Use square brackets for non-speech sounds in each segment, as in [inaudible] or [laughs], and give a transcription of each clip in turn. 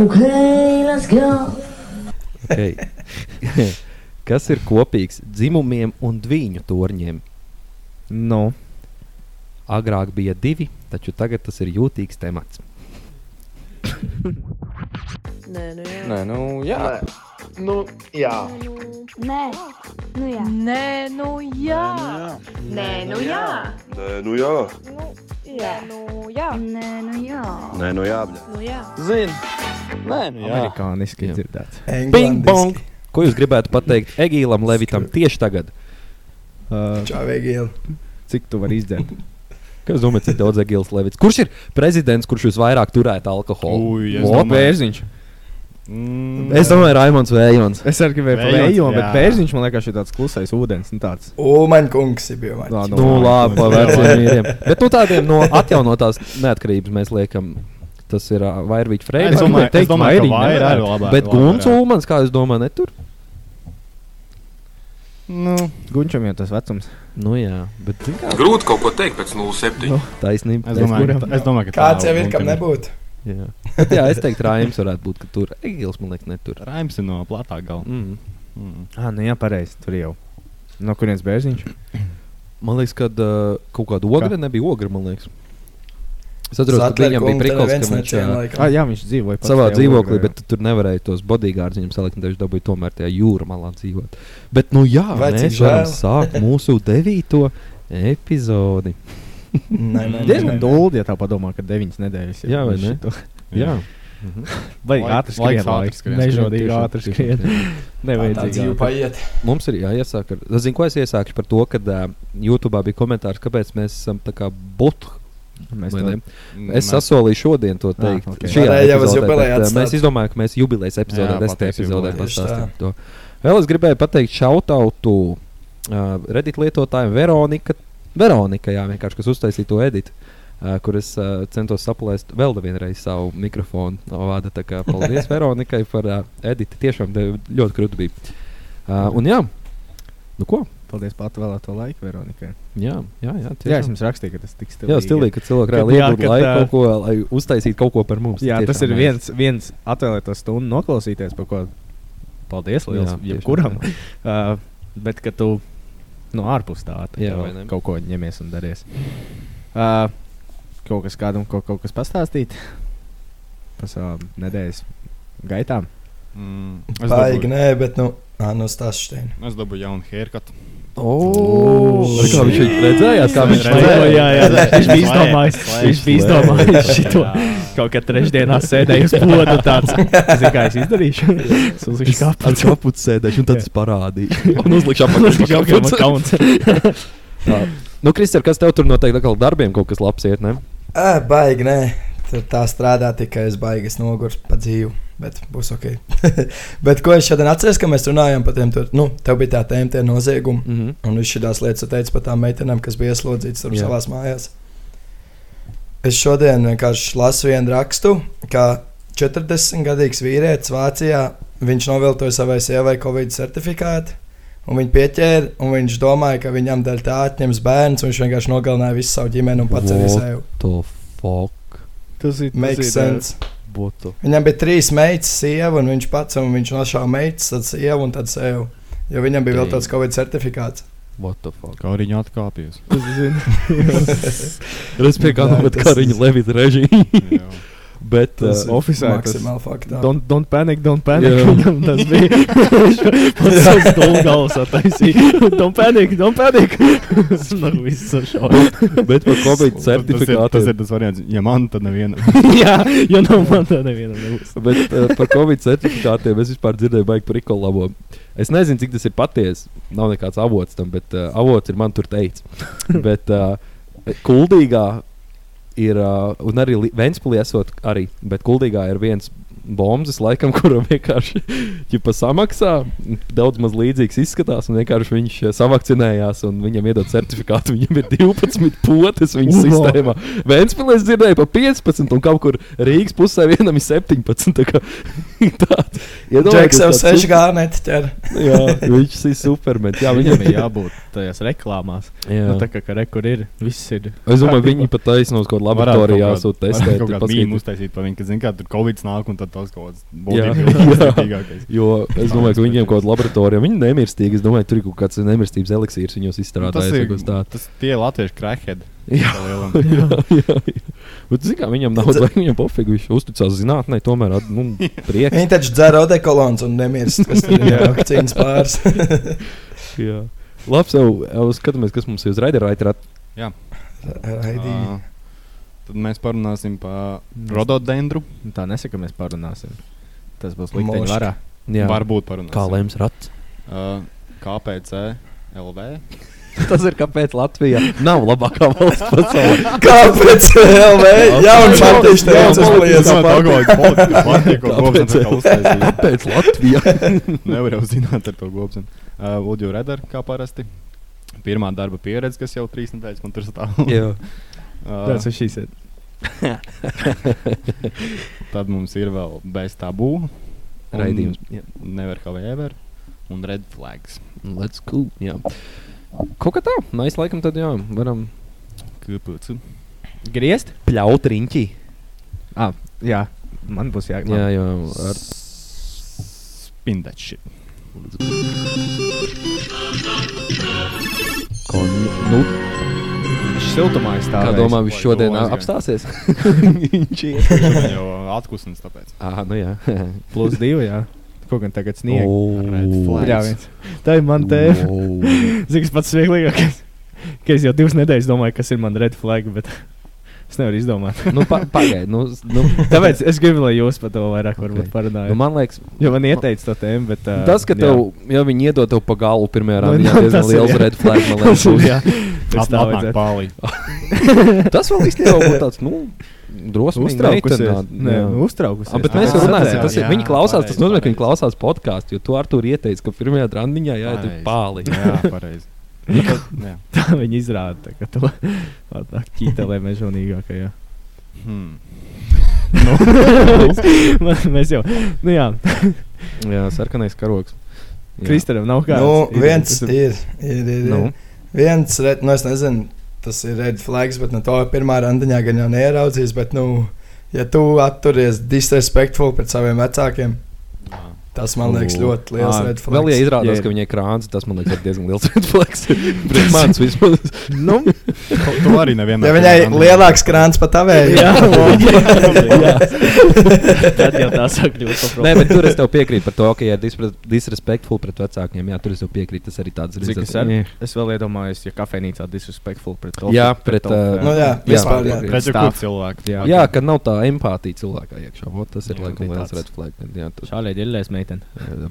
Okay, let's go. Okay. [laughs] Kas ir kopīgs dzimumiem un dviņu torņiem? Nu, Agrāk bija divi, taču tagad tas ir jūtīgs temats. Nē, nu jā. Nē, nu jā. Nu, jā. Nē, nu jā. Nē, nu jā. Nē, nu jā. Nē, nu jā. Jā, nu jā. Nē, nu jā. Nē, nu jā. bļa. Nu jā. Zini. Nē, nu jā. amerikāniski Jā. dzirdēts. Bing bong! Ko jūs gribētu pateikt Egīlam Levitam tieši tagad? Uh, Čau, Egīla. cik tu vari izdzert? Kas domā, cik daudz Egīls Levits? Kurš ir prezidents, kurš visvairāk turētu alkoholu? Ui, es O, domāju- Bērziņš. Mm, Es domāju, Raimons Vējons. Es arī gribēju Vējons, pateikt, bet jā. bērziņš man liekas, ir tāds klusais ūdens. Nu, tāds. Umaņkungs ir bijis. Lā, Nu, labi, pa veciem [laughs] mīļiem. Bet nu, tādiem no atjaunotās neatkarības mēs liekam. Tas ir uh, Vairvīķis Es Freits. domāju, es teikt, domāju, ka vairīgi vairāk nevarētu. ir labāk. Bet Guns Ulmans, kā jūs domājat, netur? Nu, Gunčam jau tas vecums. Nu jā, bet kā, Grūti kaut ko teikt pēc 07. Nu. taisnība. Es domāju, ka, es domāju, ka Kāds tā jau ir, kam nebūtu? Jā. [laughs] Bet jā, es teiktu, Raims varētu būt, ka tur Egīls, man liekas, netur. Raims ir no platā gala. Mm. Mm. Ah, nu jā, pareizi. Tur jau. No kurienes bērziņš? [clears throat] Man liekas, ka uh, kaut kāda ogra nebija ogra, man liekas. Es atceros, ka viņam bija neviens ka viņš. Ah, jā, viņš dzīvoja savā dzīvoklī, ogrā, bet tu tur nevarēja tos bodyguards viņam salikt, viņš dabūja tomēr tajā jūra malā dzīvot. Bet, nu jā, Vai mēs varam sākt mūsu devīto epizodi. [laughs] Nē, nē, Diezgan duldi, ja tā padomā, ka deviņas nedēļas jau Jā, vai ne? šito- Jā. [laughs] Mhm. Vajag ātri skriet. Nežodīgi Tiešām, ātri skriet. [laughs] dzīve ātri. paiet. Mums ir jāiesāk ar, zinu, ko es iesākšu par to, ka uh, YouTube bija komentārs, kāpēc mēs esam tā kā botu. Mēs to- ne? Es sasolīju šodien to Ah, teikt. ok. Šajā Varēja jau atstāt. Mēs izdomājām, ka mēs jubilejas epizodē, Jā, desmitā pateiks epizodē pastāstām to. Vēl es gribēju pateikt šautautu uh, Reddit lietotājiem Veronika. Veronika, jā, vienkārši, kas uztaisīja to editu. Uh, kur es uh, centos saplēst vēl vienreiz savu mikrofonu no vada. Tā kā Paldies [laughs] Veronikai par uh, editu. Tiešām ļoti krūti bija. Uh, un jā, nu ko? Paldies par atvēlēto laiku, Veronikai. Jā, jā, jā, Jā, es tiešām. jums rakstīju, ka tas tiks Jā, stilīgi, ka cilvēki reāli iegūst laiku kaut ko, lai uztaisītu kaut ko par mums. Jā, tas Tiešām ir mēs- viens, viens atvēlēto stundu noklausīties, par ko paldies liels Jā, tiešām jebkuram. Uh, [laughs] bet, ka tu no ārpus tā tā Jā, jau vai ne? kaut ko ņemies un daries. Uh, kaut kas kādam kaut, kaut kas pastāstīt par savām nedēļas gaitām. Mm, es Baigi, dabūju, nē, bet, nu, no Stāststeina. es dabūju jaunu haircut. Oh, Re, kā viņš ir redzējās, kā viņš jā, jā. Viņš bija izdomājis, viņš bija izdomājis šito. Jā. Kaut kā trešdienā sēdēju uz poda tāds. Zini, kā es izdarīšu? Es uzlikšu Ar kāpēc. kapuci sēdēšu, un tad es parādīšu. [laughs] Un kapuci. kapuci. [laughs] Nu, Kristēr, kas tev tur noteikti atkal darbiem kaut kas labs iet, ne? Ā, baigi, nē. Tur tā strādā tikai es baigas nogurs pa dzīvi. Bet būs ok. [laughs] bet ko es šodien atceros, ka mēs runājām par tiem, tur, nu, tev bija tā tēma, tie noziegumi. Mm -hmm. Un viss šīs lietas, ko teicu par tām meitenēm, kas bija ieslodzītas tur Jā. savā mājās. Es šodien vienkārši lasu vienu rakstu, ka 40-gadīgs vīrietis Vācijā viņš noviltoja savai sievai Covid certifikātu. Un viņi pieķēra, un viņš domāja, ka viņam dēļ tā atņems bērns. un Viņš vienkārši nogalināja visu savu ģimeni un pats arī sevi. To fuck. Tas ir Botu. Viņam bija trīs meitas, sieva, un viņš pats un viņš nošāva meitas, tad sievu un tad sevi. Jo viņam bija vēl Damn. tāds Covid certifikāts. What the fuck? Kā viņa atkāpjas. [laughs] Respektīvi, kā nu, bet kā viņa levita režīma. [laughs] Bet, Tas uh, ir oficiāli tas- maksimāli faktā. Don't, don't panic, don't panic. Jā. [laughs] Viņam tas bija. [laughs] Viņš stūra galvas attaisīja. [laughs] Don't panic, don't panic. Tas nav viss šo. bet par Covid ir, tas certifikātu. ir tas variants. Ja man, tad neviena. Jā, jo nav man tā nevienam nebūs. Bet uh, par Covid certifikātiem es vispār dzirdēju, baigi par Rīgas labo. Es nezinu, cik tas ir patiesi. Nav nekāds avots tam, bet uh, avots ir man tur teicis. bet uh, kuldīgā ir, uh, un arī Ventspīlī esot arī, bet kuldīgā ir viens bombas, laikam, [laughs] kuram vienkārši ģipa, samaksā. Daudz maz līdzīgs izskatās, un vienkārši viņš eh, savakcinējās, un viņam iedod certifikātu. Viņam ir 12 potes viņa Wow. sistēmā. Vēnspēlē es dzirdēju pa 15, un kaut kur Rīgas pusē vienam ir 17. tā kā [laughs] tāds. Džeks jau Iedomājieties, tāds 6 super- gāneti ķer. Jā, viņš ir supermens. Jā, Viņam ir jābūt tajās reklāmās. Jā. Nu, tā kā ka re, kur ir, viss ir. Es domāju, viņi pat taisnos kaut kādā laboratorijā Varētu sūta testēt. Kaut paskatīt. mīmī uztaisīt par viņu, ka, zin, kā tur Covid nāk un tad tas kaut kāds Jā. būtiskākais. [laughs] Jo es domāju, ka viņiem kaut kāda laboratorija, viņi nemirstīgi. Es domāju, tur ir kaut kāds nemirstības eliksīrs, viņos Tas izstrādājis. ir vai kaut kas tāds. tas tie latviešu crackhead. [laughs] Jā, jā, jā. Bet, zini, kā viņam nav vajag, viņam pofīgi, viņš uzticās zinātnē, tomēr, nu, prieks. Viņi taču dzer odekolons un nemirst, kas tur ir [laughs] vakcīnas pāris. Jā. Labi, jau, skatāmies, kas mums ir uz raidījuma. Jā. Raidī. Tad mēs parunāsim par rododendru. Tā nesaka, ka mēs parunāsim. Tas būs likteņa varā. Jā, Varbūt parunāsim. kā lems rats. Uh, KPC LV. [laughs] Tas ir kāpēc Latvija [laughs] nav labākā valsts pasaulē. [laughs] Kāpēc? LV? Partijas teica, uz Latvijas kliedz. Kāpēc Latvija? Nevar jau zināt ar to gobsenu. Uh, Uģu Redar, kā parasti. Pirmā darba pieredze, kas jau trīs nedēļas man tur stāv. Uh, Tas ir šīs. [laughs] tad mums ir vēl bez tabū. Raidījums. Jā. Never have ever. Un red flags. Let's go. Jā. Kaut kā tā. Mēs laikam tad jā, varam Kāpēc? Griezt? pļaut riņķī. Ah, jā, man būs jā. Jā, jā. Ar... Spindēt šit. Ko, nu, Siltumā kā stāv. domā, viņš šodien domā, apstāsies? [laughs] viņš jau atkusins tāpēc. Ah, nu jā. [laughs] Plus divi, jā. Ko gan tagad sniegt? Red Oh. flag. Jā, viens. Tā ir mana tēma. Wow. [laughs] Zini, kas pats smieklīgākais? Ka es jau divas nedēļas domāju, kas ir man red flag, bet es nevaru izdomāt. nu, pa, pagaid, nu, nu, Tāpēc es gribu, lai jūs par to vairāk varbūt Ok. parunājat. nu, man liekas, Jo man ieteica to tēmu, bet. Uh, tas, ka tev, ja viņi iedod tev pa galu pirmajā Nu, rāmjā, nu, diezgan tas ir, liels jā. red flag, man liekas. jā, tas At, tā atnāk vajadzētu. pāri. [laughs] Tas vēl īstenībā būtu tāds, nu, drosmīgs. Uztraukusies. Ah, bet mēs Jā, jau runāsim, jā, tas ir. jā, Viņi klausās, tas pareizi, nozīmē, ka viņi klausās podkāstu, jo tu ar to ieteici, ka pirmajā randiņā jāiet pāli. Jā, pareizi. [laughs] Nu, tad, jā. Tā viņi izrāda tā, ka to [laughs] ķītelē mežonīgākajā. Hmm. Man- mēs jau, nu jā, Jā, sarkanais karoks. Jā. Kristaram nav kāds. Nu, viens Tas ir. ir, ir, Nu. Viens, red, nu, es nezinu, tas ir red flags, bet no to pirmā randiņā gan jau neieraudzīs. Bet, nu, ja tu atturies disrespektful pret saviem vecākiem, tas man liekas ļoti liels Ā, red flags. Vēl, ja izrādās, Jā. ka viņai krāns, tas man liekas, ir diezgan liels red flags. [laughs] Priekš manis vismaz. Nu, [laughs] tu arī nevienmēr. Ja viņai lielāks krāns pat tavējai, [laughs] jā, jā. Tad jau tā sāk kļūt par Nē, bet tur es tev piekrītu par to, ka, ja ir disrespektful pret vecākiem, jā, tur es tev piekrītu. Tas arī tāds Cik es, ar, es vēl iedomājos, ja kafejnīcā disrespektful pret to. Jā, pret, ā, Nu, jā, vispār, jā. Redzu, kur cilvēks. Jā, Jā, ka nav tā empātija cilvēkā iekšā. Tas ir laikam liels tāds. red flag. Jā, tas, Šādi ir ģēlēs meitene.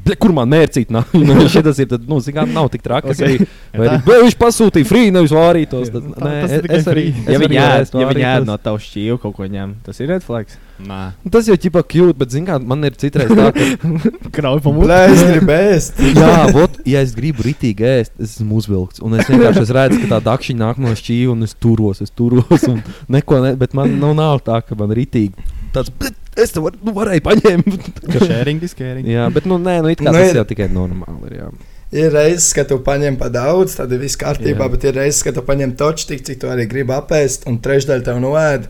Ble, kur man mērcīt? [laughs] Nav, nu, šitas ir, tad, nu, zinām, nav tik traki. Okay. Ok. Arī, [laughs] vai arī, "Ble, viņš pasūtīja free, nevis vārītos. Tad, Tā- nē, tas ir es, es arī. Ja viņi ēd, ja viņi ēd no tavas šķīvi kaut ko ņem, tas ir red flags. Nē, Tas jau ķipa cute, bet, zināmā mērā, man ir citreiz tā, ka, [laughs] Krauj pa Blē, es gribu ēst. jā, vot, ja es gribu ritīgi ēst, es esmu uzvilkts. Un es vienkārši es redzu, ka tā dakšiņa nāk no šķīva, un es turos, es turos, un neko, ne, bet man nu, nav tā, ka man ritīgi tāds, "Bet es te var, nu, varēju paņemt. sharing is caring. jā, bet, nu, nē, nu, it kā Nu, tas ir- jau tikai normāli ir, jā. Ir reizes, kad tu paņem pa daudz, tad ir viss kārtībā, Jā. bet ir reizes, kad tu paņem toču tik, cik tu arī gribi apēst, un trešdaļa tev noēd.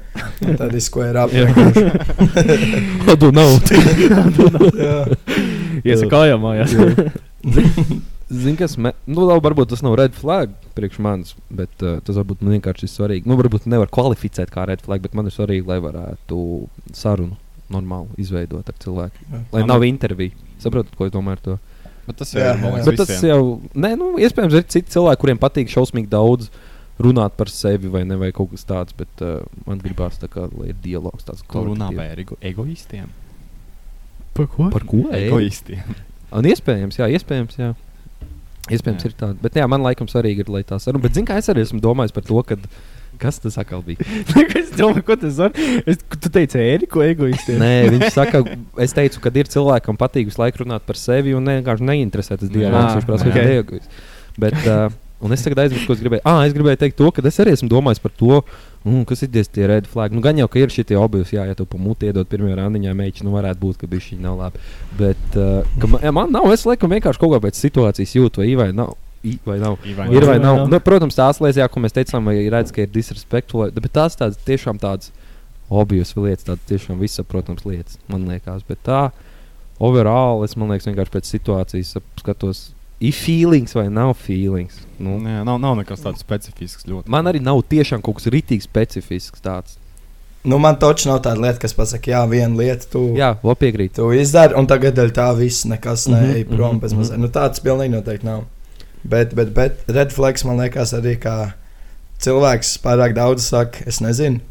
Tad viss, ko ir [laughs] apēst. Adu nav. Iesakājām mājās. [laughs] Zini, kas man, nu, labi, varbūt tas nav red flag priekš manis, bet uh, tas varbūt man vienkārši ir svarīgi. Nu, varbūt nevar kvalificēt kā red flag, bet man ir svarīgi, lai varētu sarunu normāli izveidot ar cilvēku. Jā. Lai nav intervija. Saprotat, ko es domāju ar to? Bet tas jau Jā, ir Bet tas jau, nē, nu, iespējams, ir citi cilvēki, kuriem patīk šausmīgi daudz runāt par sevi vai, ne, vai kaut kas tāds, bet uh, man gribās, tā kā, lai ir dialogs tāds Tu runā par ego, egoistiem. Par ko? Par ko? Ego? Egoistiem. Un iespējams, jā, iespējams, jā. Iespējams, Jā. ir tāda. Bet, jā, man laikam svarīgi ir, lai tā saruna. Bet, zini, kā es arī esmu domājis par to, ka. Kas tas atkal bija? [laughs] es domāju, ko tas var. Es, tu teici, ēriku egoistiem. Nē, viņš saka, es teicu, ka ir cilvēkam patīk visu laiku runāt par sevi un vienkārši neinteresē tas dialogs. Viņš prasa, ka ir egoists. Bet, uh, un es tagad aizmirsu, ko es gribēju. Ah, es gribēju teikt to, ka es arī esmu domājis par to, mm, kas ir tie red flag. Nu, gan jau, ka ir šie objekti, jā, ja tu pa muti iedod pirmajā randiņā mēģināt, nu varētu būt, ka bija šī nav labi. Bet uh, ka man, ja man nav, es laikam vienkārši kaut kā pēc situācijas jūtu, vai, vai nav. I, vai nav? Vai Ir vai vai nav? nav? Nu, protams, tās lietas, jā, ko mēs teicām, vai redz, ka ir disrespektful, bet tās tādas tiešām tādas obijas lietas, tādas tiešām vissaprotams lietas, man liekas. Bet tā, overall, es man liekas, vienkārši pēc situācijas skatos, ir feelings vai nav feelings. Nu, Jā, nav, nav nekas tāds specifisks. Ļoti. man arī nav tiešām kaut kas rītīgi specifisks tāds. Nu, man taču nav tāda lieta, kas pasaka, jā, viena lieta, tu, Jā, piekrīt. tu izdari, un tagad tā viss nekas Mhm, neej prom mhm, pēc mhm. mazliet. Nu, tāds pilnīgi noteikti nav. Bet, bet, bet red flags man liekas arī, kā cilvēks pārāk daudz saka, es nezinu.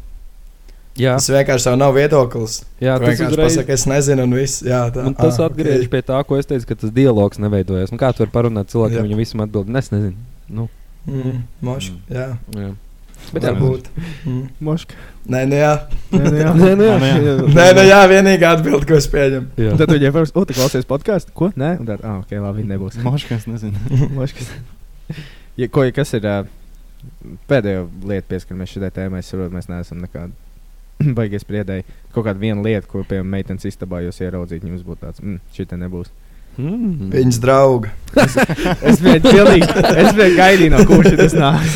Jā, Tas vienkārši nav viedoklis. jā Tu tas vienkārši uzreiz. pasaka, es nezinu, un viss. Jā, tā, Un tas ah, atgriežas ok. pie tā, ko es teicu, ka tas dialogs neveidojas. Nu, kā tu vari parunāt cilvēkam, Jā. viņam visam atbild? "Ne, Es nezinu. Nu, Mm, moš, jā. jā. Bet jā, Varbūt. Mm. Moška. [laughs] Nē, nu jā. Nē, nu jā. Nē, nu jā. Nē, nu Nē, nu jā, vienīgā atbilde, ko es pieņemu. jā. Tad parasti, o, tu klausies podkāstu? Ko? Nē, un tad, ah, ok, labi, nebūs. Moškas, nezinu. [laughs] Moškas. ja, ko, ja kas ir pēdējo lietu pieskaramies šai tēmai, es saprotu, mēs neesam nekādi [clears throat] baigies spriedēji. Kaut kāda viena lieta, ko, piemēram, meitenes istabā jūs ieraudzītu, jums būtu tāds, mm, šī te nebūs. Mm. Viņas drauga. Es es biju gaidīju, no kurš tas nāks.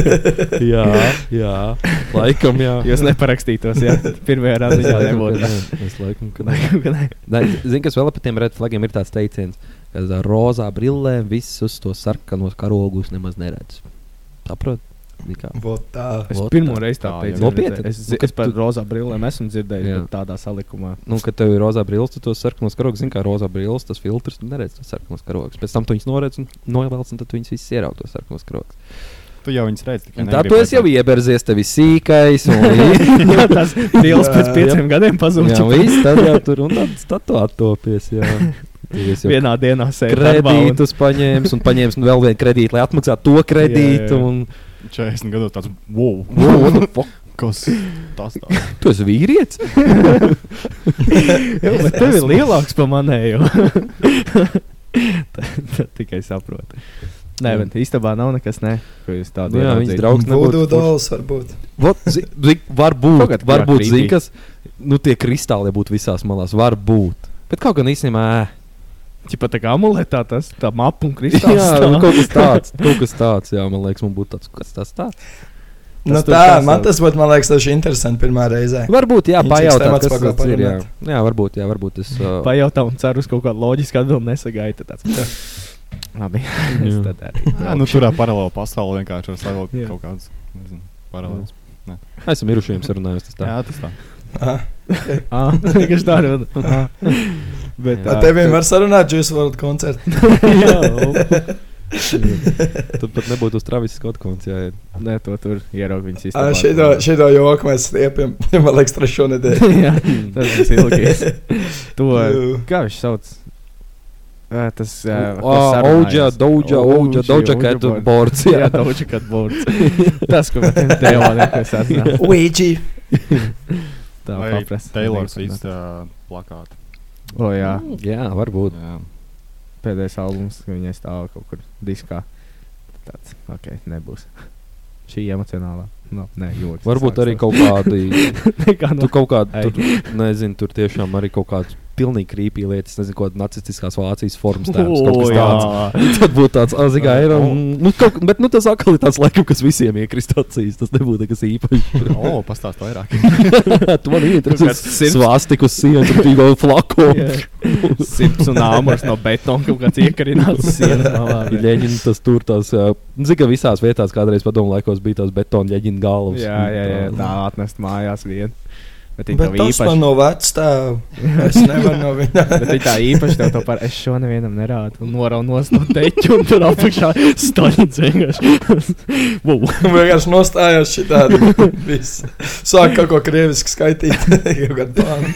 [laughs] jā, jā, laikam, jā. Jūs neparakstītos, ja pirmajā ka nebūtu. Es laikam, ka nē. Zini, kas vēl par tiem red flagiem ir tāds teiciens, ka rozā brillēm visus tos sarkanos karogus nemaz neredz. Saprot? Tā. Es Vot pirmo reizi tā teicu. jā. Nopietni? Es, Nu, es, par tu- rozā brillēm esmu dzirdējis, Jā. tādā salikumā. Nu, kad tev ir rozā brilles, tu tos sarkanos karogus zini, kā rozā brilles, tas filtrs, tu neredz tos sarkanos karogus. Pēc tam tu viņus noredz un novelc, un tad tu viņus visus ierauj tos sarkanos karogus. Tu jau viņas redzi. Tā tu esi jau ieberzies, tev ir sīkais. Un, [laughs] Jā, tas dīls pēc Jā. pieciem gadiem jā, pazūd. un viss tad jau tur un tad, tad tu attopies. Jā. Jau Vienā dienā sēž darbā un- kredītus paņēmis un paņēmis vēl vienu kredītu, lai atmaksātu to kredītu. Jā, jā. Un, 40 gados tāds - wow, wow, what the fuck? [laughs] kas tas tā? [laughs] Tu esi vīrietis? [laughs] Jā, bet tev ir lielāks par manējo. tad, tikai saprotu. Nē, bet īstenībā nav nekas, ne, ko jūs tādu Nu jā, viņas draugs nebūtu. dolls varbūt. Vot, zi, zi, varbūt, kādā varbūt zini, kas. Nu, tie kristāli būtu visās malās. Varbūt. Bet kaut gan īstenībā. ē. Čipa tā kā amuletā tas, tā mapa un kristāls. Jā, nu, kaut kas tāds. [laughs] Kaut kas tāds, jā, man liekas, man būtu tāds. Kas tas tāds? Nu, tur tā, tas man tas būtu, man liekas, tas interesanti pirmā reizē. Varbūt, jā, ekstremāts kas tas ir. Jā. jā, varbūt, jā, varbūt es. [laughs] Uh, Pajautā un ceru uz kaut kādu loģisku atbildi nesagaida. Tāds, [laughs] labi, es tad arī. Jā, nu, turā paralēli pasauli vienkārši ar savu kaut kādas nezinu, paralēlas. esmu mirušajiem sarunājos. Tas tā. Jā, tas tā. Aha. Ah, vienkārši tā ir. Bet Jā. Tevi var sarunāt Juice World koncertu. [laughs] [laughs] Tad pat nebūtu uz Travis Scott konts. Jā, Nē, to tur ieraug viņas īstenībā. Šito, šito joku mēs stiepjam, [laughs] man liekas, trešo nedēļu. Jā, tas ir ilgais. To, kā viņš sauc? Tas uh, Oģa, Doja, Oģa, Doja Cat boards. Jā, Jā, Doja Cat boards. Tas, ko mēs devām, kas atnāk. Ouija. Tā Vai paprast. Taylor Swift uh, plakāti. O, jā, jā varbūt. Jā. pēdējais albums, ka viņai stāv kaut kur diskā. Tāds, ok, nebūs. Šī emocionālā. No, nē, joks. Varbūt arī kaut kādi. [laughs] Nekā Tu kaut kādā, Ei. tur, nezinu, tur tiešām arī kaut kāds pilnīgi krīpīgi lietas, nezinu, ko nacistiskās Vācijas formas. Kaut kas tāds. Tad būtu tāds, ah, zināmā mērā, nu, kaut, bet nu, tas atkal ir tāds laikam, kas visiem iekrist acīs. Tas nebūtu nekas īpašs. O, pastāst vairāk. [laughs] tu man interesē, svāstiku sienas, tur bija vēl flako. Sirds un āmurs no betona kaut kāds iekarināts. Ļeņķina [laughs] tas tur tās, zinu, ka visās vietās kādreiz padomu laikos bija tās betona ļeņķina galvas. Jā, jā, jā, tā atnest mājās vien. Bet viņi Bet tas īpaši. man no vecstāv. Es nevaru no viņa. Bet viņi tā īpaši tev to par, es šo nevienam nerādu. Un noraunos no teķa un tur apakšā staļins vienkārši. [laughs] [laughs] Vienkārši nostājās šī tāda. Sāk kaut ko krieviski skaitīt. Kaut kādu plānu.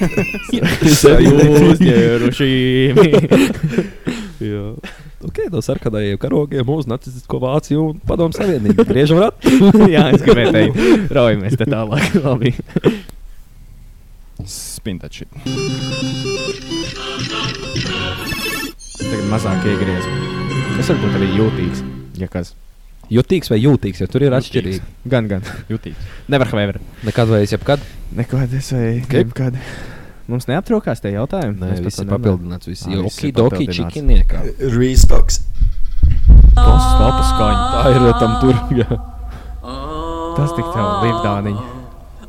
Jūs ņēruši. Jā. Ok, no sarkanajiem karogiem uz nacistisko Vāciju un padomu savienību. Griežam ratu. [laughs] Jā, es gribēju teikt, raujamies te tālāk. Labi. Spintači. Tagad mazāk iegriez. Tas var būt arī jūtīgs. Ja kas. Jutīgs vai jūtīgs, jo tur ir atšķirīgi. Gan, gan. Jutīgs. Nevar haver. Nekad vai es jebkad? Nekad es vai Kaip? kad. Mums neaptrūkās tie jautājumi. Nē, viss to ir papildināts. Viss ir okidoki čikiniekā. Restoks. Tas stopa skaņa. Tā ir tam tur. Tas tik tev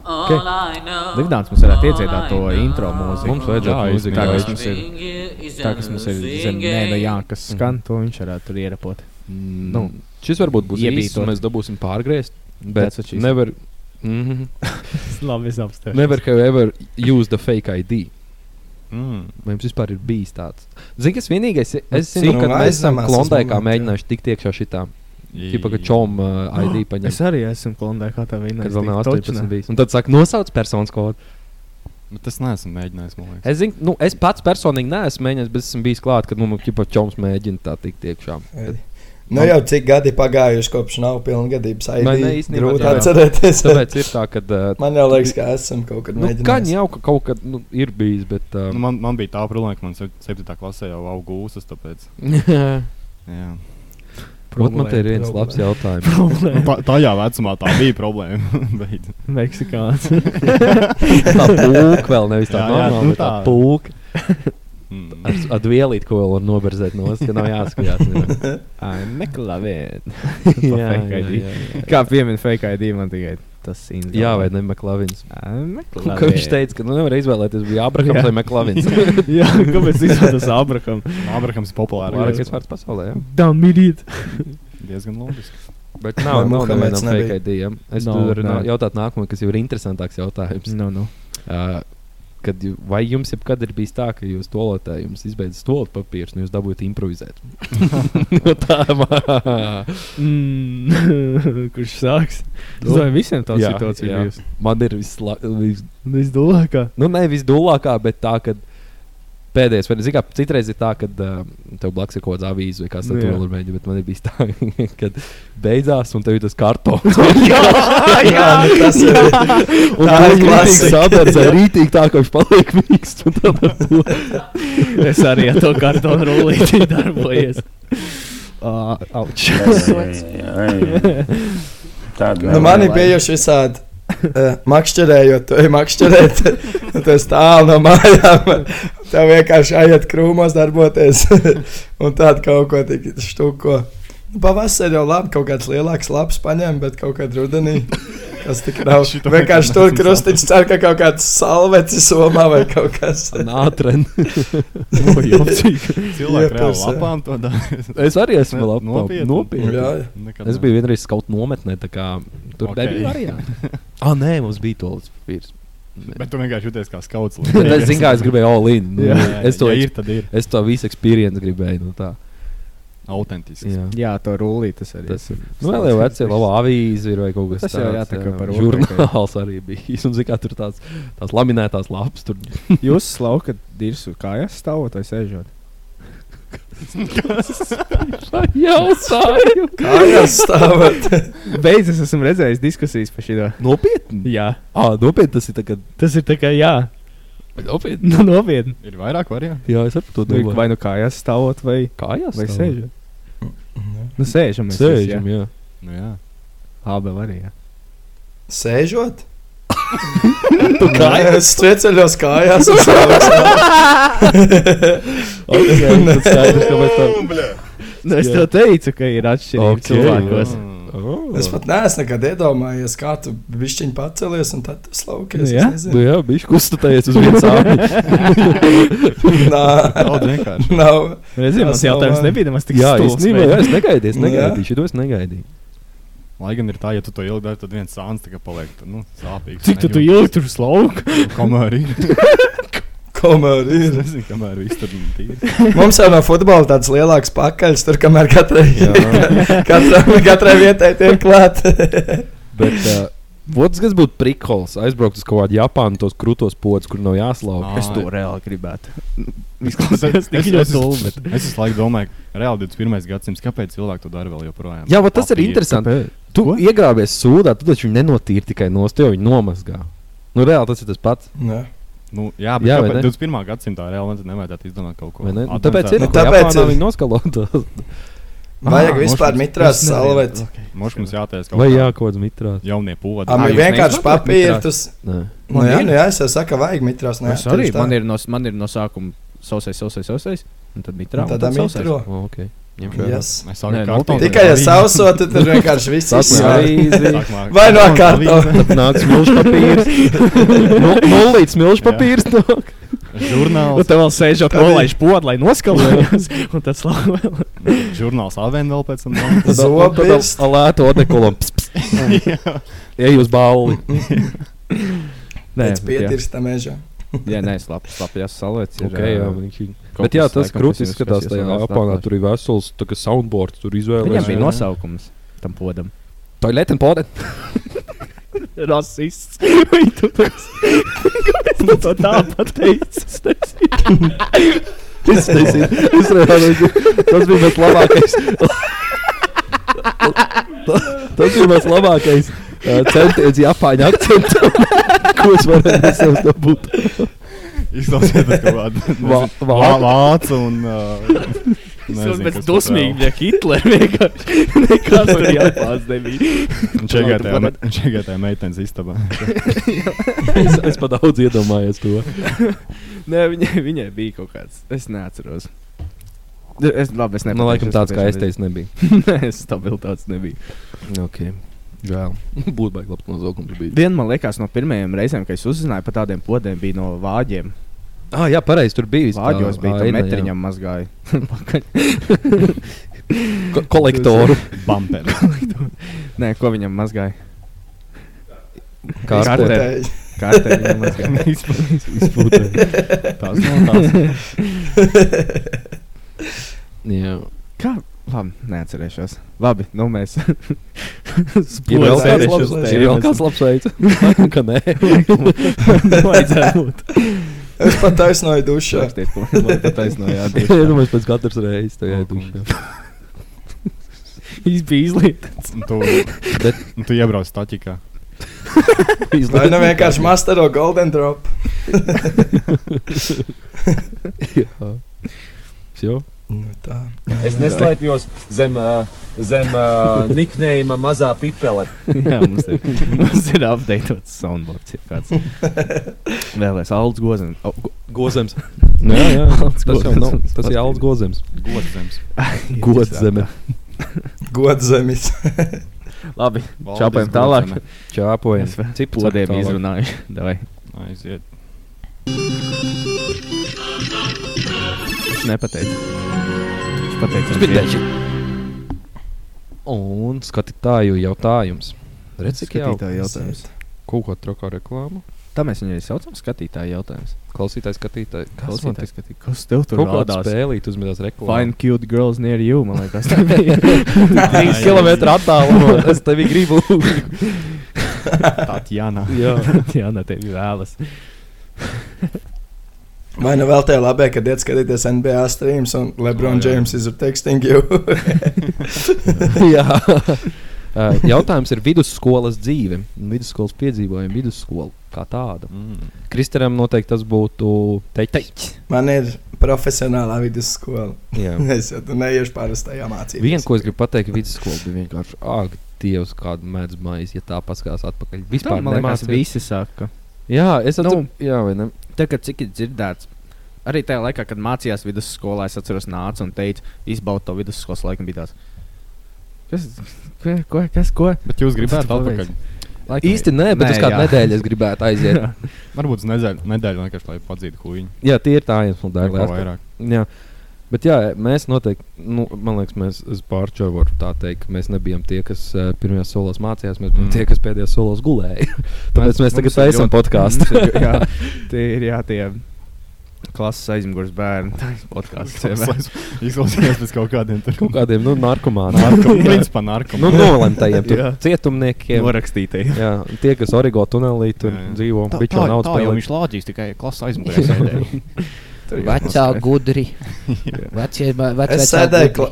līdzdāniņi. Ligdāns mums varētu iedziedāt to intro mūziku. Mums vajadzētu mūziku, Tā, kas mums ir, tā, kas mums ir zem, nē, nu jā, kas skan, to viņš varētu tur ierapot. Mm, Nu, šis varbūt būs iebītot. īsts, un mēs dabūsim pārgriezt. Bet never, mm -hmm, Labi, es apstāju. never have ever used the fake ID. Mm. Vai jums vispār ir bijis tāds? Zini, kas vienīgais, Nu, es zinu, ka mēs esam esmu, mēģinājuši tikt iekšā šitā. Tipa, ka čom uh, ID paņem. Es arī esmu klondē, kā tā viņa Kad vēl nav 18 bijis. Un tad saka, nosauc personas kodu. Bet tas neesmu mēģinājis, man. Es, zinu, nu, es pats personīgi neesmu mēģinājis, bet esmu bijis klāt, kad nu, ķipa, čoms mēģina tā tikt iekšā. Nu jau cik gadi pagājuši kopš nav pilngadības Vai ne, aizsākuma. īstenībā Grūti atcerēties. Tāpēc ir tā, ka. Uh, Man jau liekas, ka esam kaut kad nu, mēģinājuši. Gan jau ka kaut kad nu, ir bijis, bet. Uh, Nu, man, man bija tā problēma, ka man 7. klasē jau auga gūstas, tāpēc. [laughs] Jā. Protams, man te ir viens problēma. labs jautājums. Tā, tajā vecumā tā bija problēma. [laughs] bet, Meksikāns. [laughs] tā pūka vēl nevis tā normāla, nu bet tā tā. pūka. mm, Ar, ar vielīti, ko vēl var noberzēt no stūra, ka nav jāskatās. jā. [laughs] Ai, jā. Kā piemēra fake ID, man tikai tas ir. jā, vai ne? Meklējiet. Ka viņš teica, ka nu, nevar izvēlēties, bija Abrahams vai Maklavins. [laughs] jā, kāpēc izvēlēties Abrakam? Abrahams ir populārs. Labākais vārds pasaulē. Jā. Damīdīt. Diezgan loģiski. Bet nav, nav nevienam fake ID. Ja? Es no, no, jautāt nākamo, kas jau ir interesantāks jautājums. Nu, nu. Uh, kad, vai jums jebkad ir bijis tā, ka jūs tolotē jums izbeidzat stūra papīrs un jūs dabūjat improvizēt? [laughs] no tā [laughs] Mm, [laughs] Kurš sāks? Es domāju, visiem tā situācija bijusi. man ir visla, vis, Visdulākā. nu, ne visdulākā, bet tā, ka pēdējais, vai zini, citreiz ir tā, ka uh, tev blakus ir kaut kāds avīzes vai kas tāds jā. vēl ir mēģinājums, bet man ir bijis tā, [laughs] ka beidzās un tev ir tas kartons. [laughs] [laughs] jā, jā, nu tas ir. Un Tā ir klasika. sadardzē, rītīgi tā, ka viņš paliek mīksts. ar Es arī ar to kartonu rullīti darbojies. Uh, Auč. Nu, man ir bijuši visādi. Uh, makšķerējot, to ir makšķerēt. Tas tālu no mājām. Tev vienkārši aiziet krūmos darboties. [laughs] un tādu kaut ko tik štuko. Nu, Pavasarī jau labi, kaut kāds lielāks labs paņem, bet kaut kādā rudenī. Kas tik nav? [laughs] Šito Vienkārši tur krustiņš cer, ka kaut kāds salvecis somā vai kaut kas. Nātren. [laughs] Cilvēki jā. lapām to dara. Es arī esmu Ne- labs. nopietni? nopietni. Jā, Nekad Es ne. biju vienreiz kaut nometnē, tā kā tur Ok. nebija arī. Ah, nē, mums bija to līdz pirms. Bet tu vienkārši jūties kā skauts. [laughs] Bet es zinu, kā es gribēju all in. Nu, Jā, es to, ja ir, tad ir. es to visu experience gribēju. Nu, tā. Autentisks. Jā. Jā, to rullīti tas arī. Tas ir. Nu, vēl jau vecie labā avīze ir vai kaut kas Tas jau jā, tā kā par [laughs] žurnāls arī bija. Un zinu, kā tur tās, tās laminētās lapas. Tur. Jūs slaukat dirsu kājās stāvot vai sēžot? Jautāju. kājās stāvot. Beidzot, esmu redzējis diskusijas par šo. Nopietni. Jā, Ah, nopietni tas ir tagad. tas ir kā jā, Nopietni. nu, nopietni. Ir vairāk variantu. Jā, es domāju. vai nu kājās stāvot vai, Kājās vai sēžot? Nu, sēžam. mēs visi, Sēžam, jā. Nu, jā. Abi arī. Jā. Sēžot? Tu [laughs] kājās? Sveceļos kājās. un stāvu. [laughs] Ok, tad [laughs] skaidrs, kāpēc tā. Nu, es Jā. tev teicu, ka ir atšķirība Ok, cilvēkos. Oh. Es pat neesmu nekad iedomājies, kā tu bišķiņi pacelies un tad slaukies. Jā? Es Nu, jā, bija konstatējies uz vienas ādas. Nā, Daudz vienkārši. nav. Nezinu, Tas jautājums nebija nemaz tik Jā, stulbs, jā, es negaidīju, es Nu, jā. negaidīju, šito es negaidīju. Lai gan ir tā, ja tu to ilgi dari, tad viens sāns tikai paliek nu, sāpīgs. Cik tu, tu ilgi tur slauki? [laughs] Kamēr ir. [laughs] Komēr Es ir. nezinu, kamēr viss tur ir. Mums jau no futbola tāds lielāks pakaļs, tur kamēr katrai, [laughs] katrai, katrai vietai tiek klāt. Bet, uh, Otrs, kas būtu prikols, aizbraukt uz kaut kādu Japānu, tos krūtos podus, kur nav jāslauka. Ā, Es to reāli gribētu. [laughs] Izklausās tik es- ļoti es- dulli, bet- Es visu laiku domāju, ka reāli 21. gadsimts, kāpēc cilvēki to dara vēl joprojām? Jā, bet tas ir interesanti. Kāpēc? Tu Ko? iegrābies sūdā, tu taču nenotīri tikai no stūra, viņu nomazgā. Nu, reāli tas ir tas pats. Jā. Nu, jā, bet Jā, ne? kāpēc 21. gadsimtā reāli man nevajadzētu izdomāt kaut ko ne? Nu? Tāpēc ir Nu, tā, tāpēc Japānā ir- viņi noskalo. [laughs] Vajag Ah, vispār mitrās es nezinu. salveti. Mums jātaisa kaut Vai kā jā, kaut kāds mitrās. jaunie podi. Am ir vienkārši? Tas, Nē. nu, jā, nu, jā, es jau saku, vajag mitrās. Nu, jā, Es arī. Man ir no, man ir no sākuma sausais, sausais, sausais. Un tad mitrā. Un un Tad tad mitro. O, okay. Yes. Nē, kartonu. Tikai ja sauso, tad tur vienkārši viss avīzi. [laughs] Vai no kartona? Tad nāk smilšu papīrs. [laughs] Nu- Nullīts smilšu papīrs. Žurnāls. tev vēl sēžot, nolaiž podu, lai noskalējās. Un tad slāpē. Žurnāls Aven vēl pēc tam. Zobis. alētu odekolom. Ej uz balli. Nē, Pēc pietirsta meža. Jā, nē, slāpē, slāpē, jāsalēc. Ok, jā, viņš ir. Bet jā, tas krūtis izskatās tajā apānā. Tur ir vesels tā kā soundboard, tur Viņam izvēlējies. bija nosaukums tam podam. Toilet and podet. [laughs] Rasists. Vai tu tas? Kāpēc tu to tā pateici? Es nezinu. Es nezinu, es reāli- tas bija mans labākais. Tas bija mans labākais uh, centiens Japāņu akcentam, ko es varēju dabūt. Nezinu, vā- vā- vācu un. Uh, Tas nezinu, pēc kas dusmīgi vēl. bija Hitlera vienkārši. [laughs] Nekāds tur jāpās nebija. Un čekātajā- un čekātajā meitenes istabā. [laughs] Es, es pat daudz iedomājos to. [laughs] Nē, viņai, viņai bija kaut kāds. Es neatceros. Es, labi, es Nu, nepateikšu, laikam tāds, kā es teicu, nebija. Nē, stabilitātes nebija. Ok. Žēl. Būtu baigi labs nozaugums bija. Viena man liekas, no pirmajām reizēm, kad es uzzināju par tādiem podiem, bija no vāģiem. Ah, jā, pareizi, tur bija. tā Vāģos bija tā aina, jā. metriņam mazgāja. Pakaļ. [laughs] Ko kolektoru. Bumper. [laughs] Nē, ko viņam mazgāja? Kā Kartē. Kārtē viņam [laughs] mazgāja. izpūtē. Tās nav tās. Jā. Kā? Labi, neatcerēšos. Labi, nu mēs. Ir vēl kāds labs veids. Ir vēl kāds labs veids. Laikam, ka nē. Vajadzētu būt. Es pat taisnoju dušā. Man pat taisnojāt. [laughs] Es domāju, pēc katras reizes to jādušā. Viņš bija izlietīts. Un tu, Bet- tu iebrauc staķikā. Vai nu vienkārši mastero Golden Drop? [laughs] Jā. Jo. Nu, tā. Es neslēpjos zem, uh, zem uh, [laughs] niknējuma mazā pipele. Jā, mums ir, mums ir updatēts soundboards. ja kāds. Vēlēs Alts Gozens. Oh, go, Gozems. Jā, jā. Alts Tas jau nav. Tas ir Alts Gozems. Godzems. [laughs] Godzeme. Godzemis. [laughs] Labi, Valdis čāpējam tālāk. Čāpojam. Podiem tālāk. izrunājuši. Davai. Aiziet. Viņš nepateica. Viņš pateica. Teči. Un skatītāju jautājums. Redz, cik Skatītāju jautājums. kaut ko trakā reklāmu. Tā mēs viņu arī saucam skatītāju jautājums. Klausītājs, skatītāji. Kas man Klausītājs te skatīt. Kas tev tur kaut kādā spēlīt uzmetās reklāmu? Fine cute girls near you, man liekas. tā [laughs] bija. Trīs kilometru attālumā. [laughs] Es tevi gribu. Tatjana. Jā. [laughs] Nē, tevi vēlas. Vai nu vēl tajā labē, kad iet skatīties NBA streams un LeBron O, jā. James is texting you? [laughs] Jā. Uh, [laughs] Jautājums ir vidusskolas dzīve, vidusskolas piedzīvojumi, vidusskola kā tāda. Mm. Kristaram noteikti tas būtu teikts. Man ir profesionālā vidusskola. [laughs] Es jau tur neiešu parastajā mācībā. Viena, ko es gribu pateikt, vidusskola bija vienkārši āk, Dievs, kāda mēdz maize, ja tā paskatās atpakaļ. Vispār man liekas, visi saka. Jā, es Nu, atceros, jā, vai ne? Tagad, cik ir dzirdēts, arī tajā laikā, kad mācījās vidusskolā, es atceros, nāca un teica, izbaud to vidusskolas laikam bija tāds. Kas? Ko? ko kas? Ko? Bet jūs gribētu atpakaļ? Laikam, Īsti nē, bet Nē, uz kādu jā. nedēļu es gribētu aiziet. [laughs] Varbūt uz nedēļu, nedēļu vienkārši, lai padzītu huīņu. jā, tie ir tā iemesla dēļ. Atpakaļ. vairāk. Jā. Bet jā, mēs noteikti, nu, man liekas, mēs pārčoju varu tā teikt, ka mēs nebijām tie, kas uh, pirmajās solos mācījās, mēs bijām Mm. tie, kas pēdējos solos gulēja. [laughs] Tāpēc mēs, mēs tagad taisām podkāstu. Jā, [laughs] tie ir jā, tie klases aizmugures bērni. Tā ir podkāsts. [laughs] Izklausījās pēc kaut kādiem tur. Kaut kādiem nu, narkomāniem. Narkom, principā narkom. nu, nolemtajiem cietumniekiem. Norakstītie. Jā, tie, kas Origo tunelī tur dzīvo, bičo tā, naudu tā jau viņš lādīs tikai klases aizmugurē sēdēja. Vecā gudri. [laughs] Vecie, vec, Es vecā sēdēju, kla...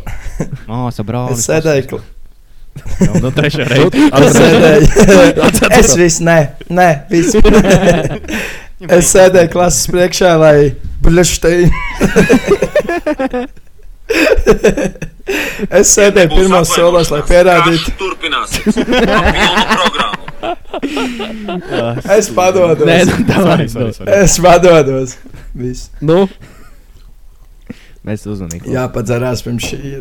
Māsa, brālis. es sēdēju, kla... Nu, trešā [laughs] reize. es sēdēju. es viss, nē, nē, viss. [laughs] es sēdēju klases priekšā, lai blušteini. es sēdēju pirmās solos, lai pierādītu. Programmu. Es padodos. Nē, nu, tā vairs. Es padodos. Viss. Nu, [laughs] Mēs uzmanīgi. Jā, padzerās pirms šī.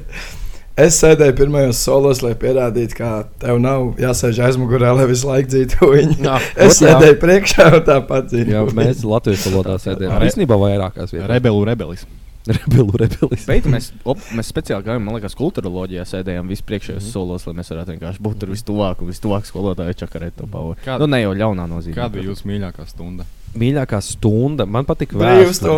[laughs] es sēdēju pirmajos solos, lai pierādītu, ka tev nav jāsēž aizmugurē, lai visu laiku dzīvotu viņu. Jā, Es ot, jā. sēdēju priekšā un tāpat dzīvoju. mēs Latvijas valodā sēdējām. Re- Īstenībā vairākās vietās. Rebelu rebelis. Rebelu rebelis. Bet mēs, op, mēs speciāli gājām, man liekas, kultūroloģijā sēdējām vispriekšējos mm. solos, lai mēs varētu vienkārši būt tur vistuvāk un vistuvāk skolotāju čakarēt to pavu. Kāda- Nu, ne jau ļaunā nozīmē. Kāda bija jūsu mīļākā stunda? Mīļākā stunda. Man patīk vēsture.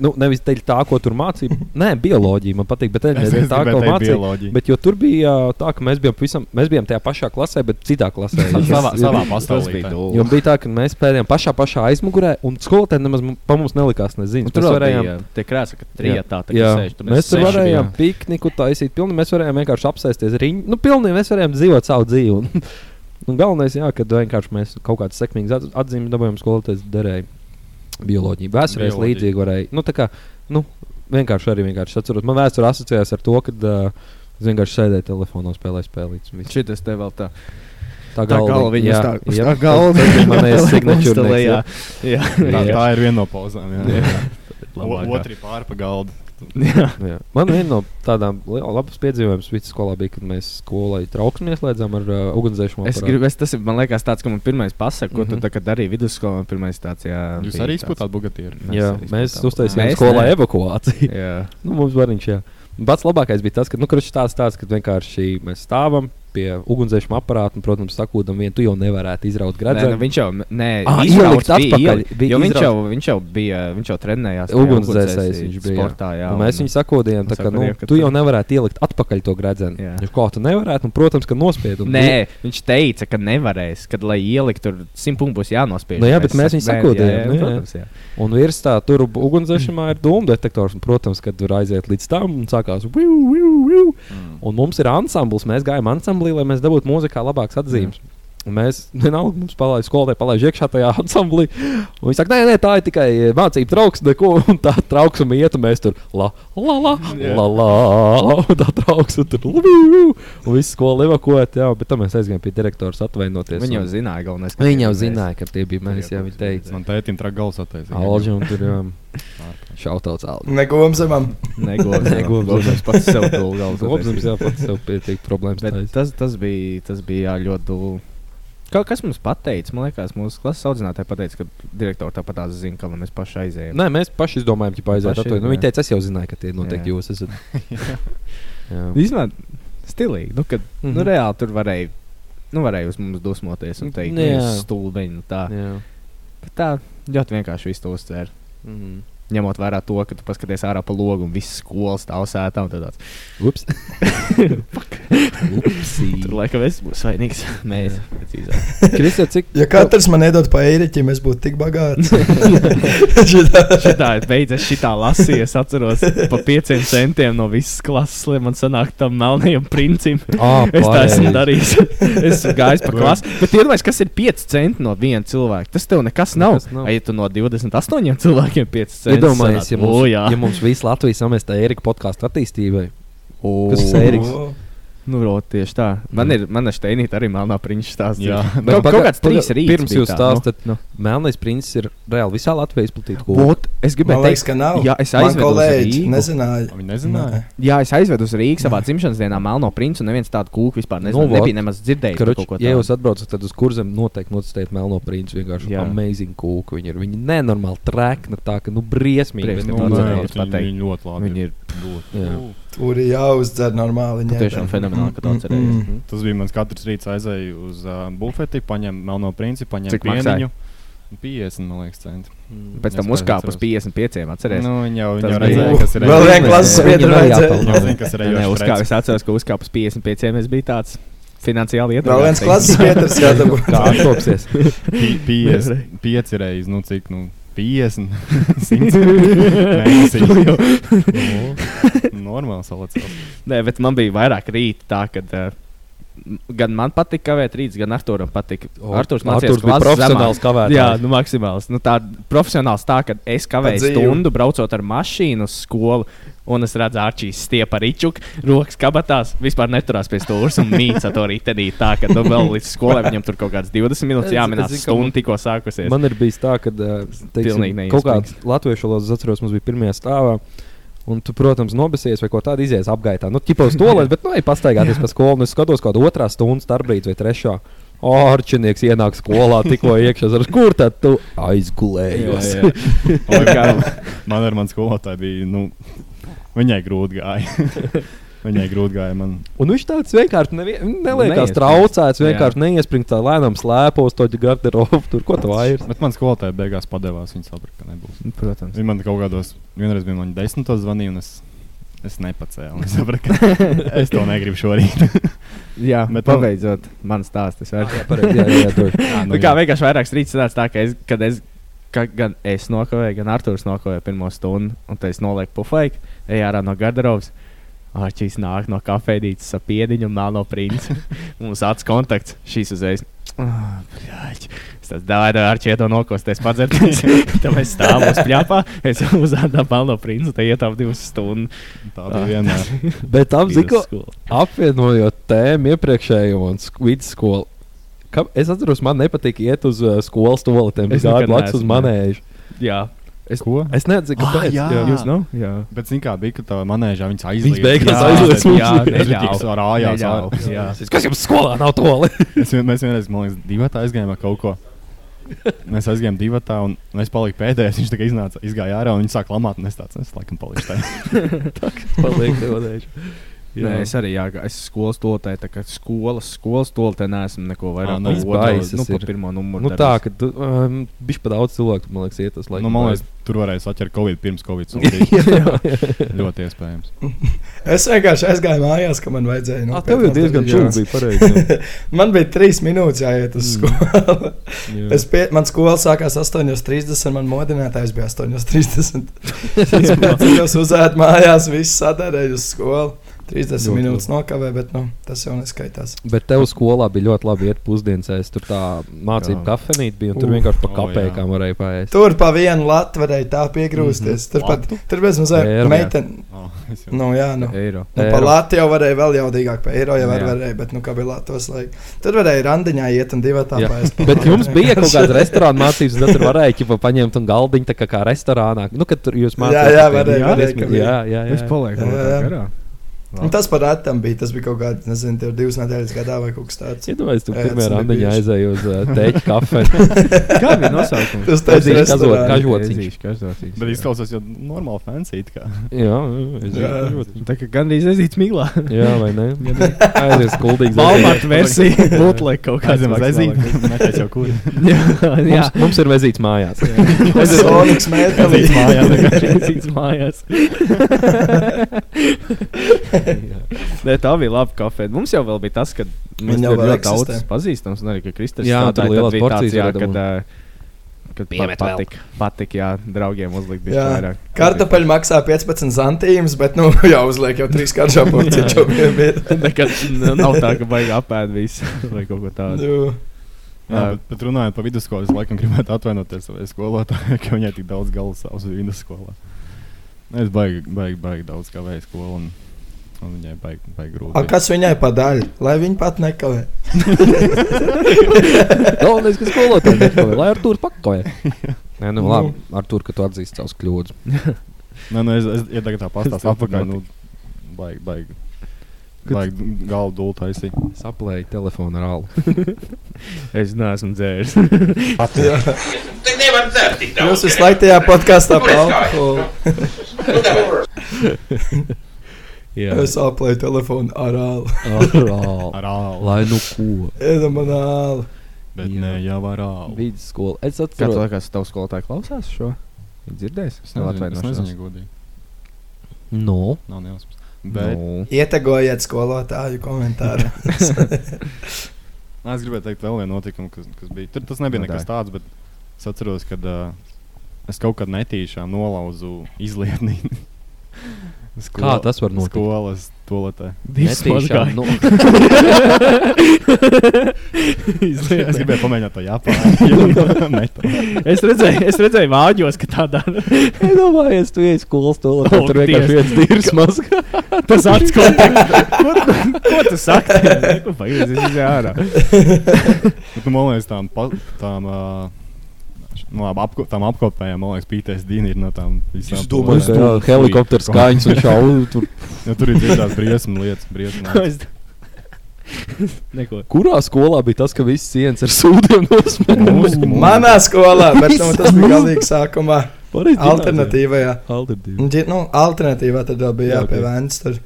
Nu, nevis tā, ko tur mācīja. Nē, bioloģija man patīk, bet [laughs] es tā, ko mācīja. Bet jo tur bija ā, tā, ka mēs bijām, pavisam, mēs bijām tajā pašā klasē, bet citā klasē. Savā- savā Tas pasaulē. bija tā. dūli. Jo bija tā, ka mēs pēdējām pašā, pašā aizmugurē, un skolotāji nemaz pa mums nelikās. Un Tur varējām, bija tie krēsli, ka trijotā tā jā, sēž. Tur mēs tur varējām pikniku taisīt, pilni, mēs varējām vienkārši apsēsties riņķi. Nu, pilnīgi mēs varējām dzīvot savu dzīvi. Un, un galvenais, jā, kad vienkārši mēs kaut kādas sekmīgas atz- atzīmes dabūjām, skolotājs derēja bioloģiju. Vēsturēs Bioloģiju. līdzīgi varēja. Nu, tā kā, nu, vienkārši arī vienkārši atceros. Man vēsture asociējās ar to, ka uh, es vienkārši sēdēju telefonā, spēlēju spēlītas. un viss. Šitas te vēl tā. Tā Tā galviņa uz jā, tā, uz jā, tā galva. Telefons [laughs] signature tā. [laughs] Tā, tā ir viena no pauzām. Jā. Jā. O- Labākā. Otri pāri pa galdu. Jā. [laughs] Jā. Man viena no tādām labām piedzīvojumiem vidusskolā bija, kad mēs skolai trauksmi ieslēdzām ar uh, ugunsdzēsmu. Es gribu, es, tas ir, man liekas, tāds, ka man pirmais pasaka, ko mm Mhm. -hmm. tu tā kā darīji vidusskolā, pirmais tāds, jā. Jūs arī tāds. izplatāt bugatieru. Jā, mēs uztaisījām skolā ne. evakuāciju. Jā. nu, mums variņš, jā. Pats labākais bija tas, ka, nu, kurš tāds tāds, ka vienkārši mēs stāvam pie ugunsdzēsuma aparāta un, protams, sakūdam vienu, tu jau nevarētu izraut Nē, gradzenu. nu, viņš jau, nē, Ah, izrauts bija, atpakaļ, bija jo viņš jau, viņš jau bija, viņš jau trenējās. Ugunsdzēsējs viņš bija. Sportā, jā. un mēs viņu sakojām, tā kā nu, ka tu jau nevarētu ielikt atpakaļ to gradzenu. Jā. Viņš kā tu nevarētu, un, protams, ka nospiedu. Nē, viņš teica, ka nevarēs, kad lai ielikt tur simt punktus jānospiež. Nu jā, bet mēs viņu jā, nu. Protams, jā. Un virs tā tur ugunsdzēsumā ir dūmu detektors. Un, protams, kad tur aiziet līdz tam un sākās. Mm. Un mums ir ansamblis. Mēs gājām ansamblī, lai mēs dabūtu mūzikā labākas atzīmes. Un mēs vienalga mums palaidām skolotāju, palaidām iekšā tajā ansamblī. Un Viņi saka, nē, nē, tā ir tikai mācību trauks, neko. [laughs] Un tā trauksme iet, un mēs tur la, la, la, Jā. la, la. Un tā trauks, un tur lubiu. Un viss skola evakuēt, jā, bet tam mēs aizgājām pie direktora atvainoties. Viņi jau zināja, galvenais. ka Viņi jau zināja, ka tie bija mēs, jā, viņi teica. Man tētim trak gals attaisīja. Alži un tur jā, šautauts Alži. Negūm zemam. Negobs, Negobs. negobs pats sev dūlu galvas. Gobsams, jā, pats sev pietiek problēmas. Tas, tas bija, tas bija jā, ļoti dūli. Kaut kas mums pateica, man liekas, mūsu klases audzinātāji pateica, ka direktori tāpat zina, ka mēs paši aizējām. Nē, mēs paši izdomājām, ka aiziet. Nu, jā. viņi teica, es jau zināju, ka tie noteikti Jā. jūs esat. [laughs] Īsumā stilīgi, nu, kad mm Mhm. -hmm. nu, reāli tur varēja, nu, varēja uz mums dusmoties un teikt, ka stulbeņi nu, tā. jā. Bet tā ļoti vienkārši viss to uztvēra. Mhm. Ņemot vērā to, ka tu paskaties ārā pa logu un viss skolas stāv sētā un tāds Ups. [laughs] Tur laikam es būšu svainīgs. [laughs] Mēs, precīzāk. Kristija, cik Ja katrs man iedod pa eiriķim, es būtu tik bagāts. [laughs] Šitā beidzas šitā lasīja. Es atceros pa pieciem centiem no visas klases, lai man sanāk tam melnajam princim. Ā, es tā esmu darījis. es gājis pa klasi. Bet iedomājieties, kas ir 5 centi no viena cilvēka. Tas tev nekas nav. Nekas nav. Ai, ja tu no 28 cilvēkiem 5 centi. Iedomājies, ja mums, o, jā. ja mums viss Latvijas samestā Erika podkāstu attīstībai. O, Kas ir Eriks? Nu, rot, tieši tā. Man ir, man ir steinīt arī melnā prinča stāsts. Jā. kaut, paga- kaut kāds trīs rīts. Pirms jūs tā, stāstāt, Nu, nu. Melnais princis ir reāli visā Latvijā izplatīts. Es gribēju Man liekas, teikt, ka nav. Jā, es Man aizvedu uz kolēģi Rīgu. nezināja. Viņi nezināja. Jā, es aizvedu uz Rīgas savā dzimšanas dienā Melno princu, un neviens tādu kūku vispār nezināja. Nu, nebija nemaz dzirdējis ko ja jūs atbraucat tad uz kurzem, noteikti nocistēt melno princi. Vienkārši Jā. amazing kūka. Viņi ir viņi nenormāli trekni, tā ka nu briesmīgi. Ka Nu, nē, viņi, viņi ļoti labi. Viņi ir Jā. Tur ir jāuzdzer normāli. Tu tiešām fenomenāli, ka tu atceries. Mhm. Tas bija mans katrs rīts aizēju uz uh, bufeti, paņēmu melno princi, paņēmu Cik maksāja? Pieniņu. 50, man liekas, centi. Pēc tam uzkāpa uz atceros. 55. Atceries? Nu, jau, viņi Tas jau bija- redzēja, kas ir Vēl viena klases ejošs uzkāpa, es atceros, ka uzkāpa uz 55. Es biju tāds finansiāli Vēl viens klases biedrs jādabū. [laughs] Kā atkopsies? Pi- 50, 5 reizes, nu cik, nu 50, 100 mēnesī. Nu, Normāli salacās. Nē, bet man bija vairāk rīta tā, ka. Uh, Gan man patika kavēt rīts, gan Arturam patika. O, Arturs mācījās bija klases profesionāls zemāk. kavētājs. Jā, nu maksimāls. Nu, tā profesionāls tā, ka es kavēju stundu braucot ar mašīnu uz skolu. Un es redzu, Arčīs stiepa ričuku, rokas kabatās, vispār neturās pie stūres un mīts ar to ritenī. Tā, ka nu, vēl līdz skolai viņam tur kaut kāds 20 minūtes Es- jāminās, ka stunda tikko sākusies. Man ir bijis tā, ka Pilnīgi teiksim, kaut kādā latviešu valodā, es atceros, mums bija pirmajā stāvā. Un tu, protams, nobesies vai ko tādu izies apgaitā. Nu, tipā uz to lietu, [laughs] bet, nu, ej pastaigāties pa skolu. Un es skatos, kāda otrā stundas starpbrīdis vai trešā. Ārčinieks ienāk skolā, tikko [laughs] iekšā ar kur tad tu [laughs] kā man ar mani skolotāju bija, nu, viņai grūti gāja. Viņai grūti gāja. Man. Un viņš tāds vienkārši nevie- neliekās Neiespringst. traucēts, Jā. vienkārši neiespringts tā lēnām slēpos to garderobu. Tur ko tu vairs. Bet man skolotāja beigās padevās, viņa saprata, ka nebūs. Protams. Viņa man kaut kādos, vienreiz bija man desmitos zvanīja, un es, es nepacēlu. Es sapratu, ka [laughs] es to negribu šorīt. [laughs] Jā, Bet pabeidzot, man stāsta tas vairs. Jā, pareizi, jā, jā, tur. [laughs] Jā, nu nu, kā jā. vienkārši vairākas rītas sanāca tā, ka es, kad es, ka gan es nokavēju, gan Arthurs nokavēja pirmo stundu, un tad es nolieku pufaiku, eju ārā no garderobas. Arčīs nāk no kafejnīcas ar piediņu un melno princi. [laughs] Mums acis kontakts. Šīs uzreiz. Oh, es tāds dāvāju, ar čieto nokosties padzerties. [laughs] Tad mēs stāvam uz pļāpā. Es uzādāju melno princi, tad ietām divas stundas. Tā bija vienmēr. [laughs] Bet apziko, apvienojot tēmu iepriekšējo un sk- vidusskolu. Es atceros, man nepatīk iet uz uh, skolas toaletēm. Es Es gāju blakus uz manēžu. Jā. Es, Ko? Es nezinu, kāpēc. jā. Jūs nav? Jā. Bet, zini, kā bija, ka tā manēžā viņas Viņas aizliedz. beigās Jā, aizliedz. Jā, Jā, neļauj. Rājās. Neļauj, ārā. jā. Kas jums skolā nav? [laughs] Es vien- Mēs vienreiz, man liekas, divi aizgājām ar kaut ko. Mēs aizgājām divi tā, un es paliku pēdējais. Viņš tikai iznāca, izgāja ārā, un viņš sāk lamāt. un Es tāds, es laikam palikšu tā. [laughs] Paliek toalēšu. Nē, es arī jā, es skolas tolotē, tā kā skolas, skolas tolotē neesmu neko vairāk no nu, baisas nu, pa ir. pirmo numuru. Nu, tā, ka tu, um, bišķi pa daudz cilvēku, man liekas, iet uz laiku. Nu, man liekas, tur varēja saķert Covid pirms Covid. [laughs] Ļoti iespējams. [laughs] Es vienkārši aizgāju mājās, ka man vajadzēja. Ah, tev jau diezgan darīt. čūli bija pareizi. [laughs] Man bija trīs minūtes jāiet uz skolu. Jā. es pie, man skola sākās 8.30, un man modinātājs bija 8.30. es pēc uzēju mājās, viss sadarēju uz skolu. 30 Ļoti minūtes nokavē, bet nu, tas jau neskaitās. Bet tev skolā bija ļoti labi iet pusdienas. Es tur tā mācību Jā. kafejnīte bija, un tur Uf. vienkārši pa O, kapējām varēja paēst. Tur pa vienu latu varēja tā piegrūsties. Tur pat tur bez mazliet meitene. Oh, Nu, jā, nu. eiro. Nu, pa latu jau varēja vēl jaudīgāk, pa eiro jau var, Jā. varēja, bet, nu, kā bija Latvijas laika. Tur varēja randiņā iet un divi tā Jā. paēst. Bet jums bija kaut kāda [laughs] restorāna mācības, tad tur varēja ķipa, paņemt un galdiņu tā kā, kā restorānā. Nu, kad tur jūs mācījāties. jā, kā varēja, jā, varēja, desmit- ka bija. jā, jā, jā. Es palieku Jā, vēl jā. tā garā. Un tas par rētam bija. Tas bija kaut kāds, nezinu, tev divas nedēļas gadā vai kaut kas tāds. Iedomājieties, tu Jā, pirmajā tas randiņā aizēji uz uh, tēķa [laughs] kafiju. Kā bija nosaukums? Tas kazo- restorānā. kažociņš. Kažociņš, Bet izklausās jau normāli fancy. Jā, Jā. Tā kā gandrīz aizīts miglā. Jā, vai ne? [laughs] Aizies kuldīgs. Walmart versija. [laughs] Bootleg kaut kāds. Ezīti, meklēt jau kur. Jā. Mums, ir vezīts mājās. Tas ir Oniks mētelī. Ezīts mājās. Nē, tā bija laba kafija. Mums jau vēl bija tas, ka mēs jau ļoti daudz eksistē. pazīstams, un arī, Kristers Jā, tad bija porcijas jā, varēja kad, kad pa- Piemet vēl. patika, patika, jā, draugiem uzlikt bija vairāk. Kartupeļi maksā 15 centīmus, bet, nu, [laughs] jau uzliek jau trīs jau vienmēr. [laughs] Nekad nav tā, ka baigi apēd visu [laughs] vai kaut ko tādu. Nu, Jā, bet, bet runājot par vidusskolu, es laikam gribētu atvainoties savai skolotājai, ka viņai tik daudz galvas savas vidusskolā. Es baigi, baigi, baigi daudz kavēju skolu, un, un viņai baigi, A, grūti. kas viņai padara? Lai viņa pat nekavē. [laughs] Galvenais, ka skolotāji nekavē, lai ar tur pakoja. [laughs] Nē, nu labi, ar tur, ka tu atzīsti savus kļūdas. [laughs] Nē, nu, es, es ja tagad tā pastāstīju notiku. nu, baigi, baigi. Kad- galvu dūlu taisīt. Saplēja telefonu ar alu. Es neesmu dzēris. Te nevar dzert. Jūs visu laiku tajā podkāstā par alkoholu. Nu. Jā, Es aplēju telefonu ar ālu. [laughs] ar ālu. Lai nu ko. Ēdam man ālu. Bet Jā. nē, jau ar ālu. Vidusskola. Es atceros. liekas, tavs skolotāji klausās šo? Viņi dzirdēs? Es nezinu, es nezinu, godīgi. No. Nav nejausmas. Bet Nu, Ietegojiet skolotāju komentāru. [laughs] Es gribēju teikt vēl vienu notikumu, kas, kas bija. Tur tas nebija Nu, nekas tāds, bet es atceros, ka uh, es kaut kad netīšām nolauzu izlietni. [laughs] Kā tas var notikt? Skolas toaletē. Netīšām, nu. [laughs] es gribēju pamēģināt to Japāņu. [laughs] Es redzēju, es redzēju vāģos, ka tā dara. Iedomājies, tu ej skolas toaletē, O, tur vienkārši viens dīrs mazgā. [laughs] Tas acis konteksts. Ko, tu- ko tu saki? Pagaidies, es izjāju ārā. Bet, nu, man liekas, tām, tām uh, Nu, labi, apko, tam apkopējām, man liekas, PTSD ir no tām visām. Es domāju, ka jā, helikopters skaņas un šauju tur. Ja, [laughs] tur ir dzirdētas briesmu lietas, briesmu lietas. [laughs] Neko. Kurā skolā bija tas, ka viss sienas ar sūdiem nosmēķis? Manā skolā, bet nu, tas bija galīgi sākumā. Alternatīvajā. Alternatīva. Un, ģi- Nu, alternatīvā tad vēl bija Jā, jā, pie ok. Vēncas. Tur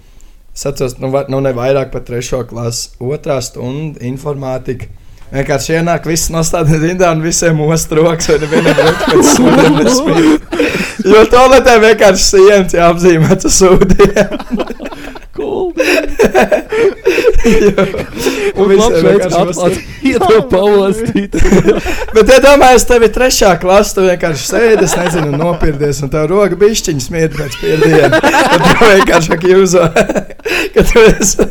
es atceros, nu, va- nu ne vairāk par trešo klasu, otrā stunda informātika. Vienkārši ienāk, viss nostādīt rindā un visiem ostroks, vai nevienam rūk pēc sūdiem nesmīt. Jo toaletē vienkārši sienas jāapzīmē ar sūdiem. Cool. Un visiem vienkārši atklāt, iedo pavostīt. [laughs] Bet, ja domāju, tev ir trešā klase, tu vienkārši sēdi, es nezinu, nopirdies, un tev roka bišķiņa smiet pēc pierdiena. [laughs] Tad tu vienkārši kā jūzo, [laughs] ka tu esi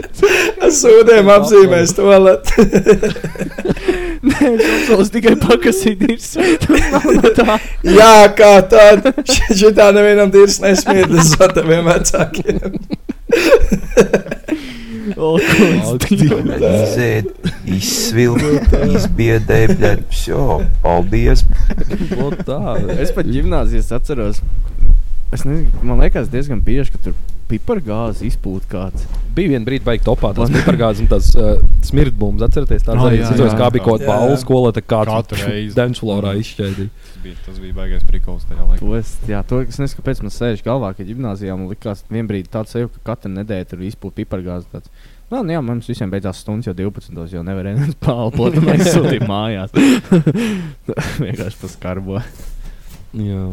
[laughs] ar sūdiem apzīmējis [laughs] to lietu. Nē, tas tikai pakasīt dirs. Jā, kā tāda. Šitā nevienam dirs nesmiedz ar taviem vecākiem. Zēt, izsvilkt, izbiedēt, bļaļ, pšo, paldies. Lod tā, es pat ģimnāzijas atceros Es nezinu, man liekas, diezgan bieži, ka tur pipargāzi izpūta kāds. Bija viena brīdī, baigta topā tās pipargāzes un tās uh, smirdbūmas. Atcerieties, tās Oh, arī jā. kā bija kaut kāda balva skolā, tā kā. Denčflorā izšķēdīja. Tas bija, tas bija baigais prikols tajā laikā. To es, jā, to es nezinu, kāpēc man sēž galvā, ka gimnājā man likās, vienā brīdī tāds sajūta, ka katru nedēļu tur izpūta pipargāzi. Tāds. Nu, nu jā, mums visiem beidzās stundas jau 12. jau nevarēja neviens pāri un mēs sūtījām mājās. [laughs] Vienkārši tas karbo. Jā.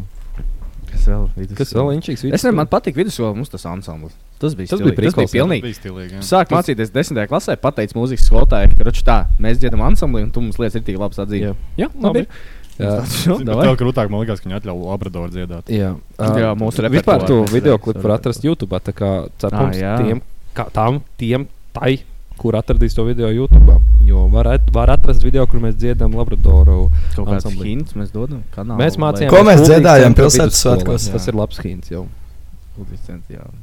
Kas vēl? vidusskola? Kas vēl inčīgs Es nezinu, vidusskola? man patīk vidusskolā, mums tas ansamblis. Tas bija Tas stilīgi. bija prikols, tas bija pilnīgi. Tas bija stilīgi, jā. Sāk mācīties desmitajā klasē, pateicis mūzikas skolotājai, ka raču tā, mēs dziedam ansamblī un tu mums lietas ir tik labs atzīt. Jā. jā labi. Jā. Jā, Bet Vēl krūtāk, man liekas, ka viņi atļauj Labradoru dziedāt. Jā, Jā, mūsu Vispār repertuāru to video klipu var atrast YouTube. Tā kā cepams jā. tiem, kā, tām, tiem, tai, kur atradīs to video YouTube. Jo var, at, var atrast video, kur mēs dziedam Labradoru. Ansamblī. hints mēs dodam kanālu. Mēs mācījāmies. Ko mēs centra pilsētas svētkos? Tas ir labs hints jau.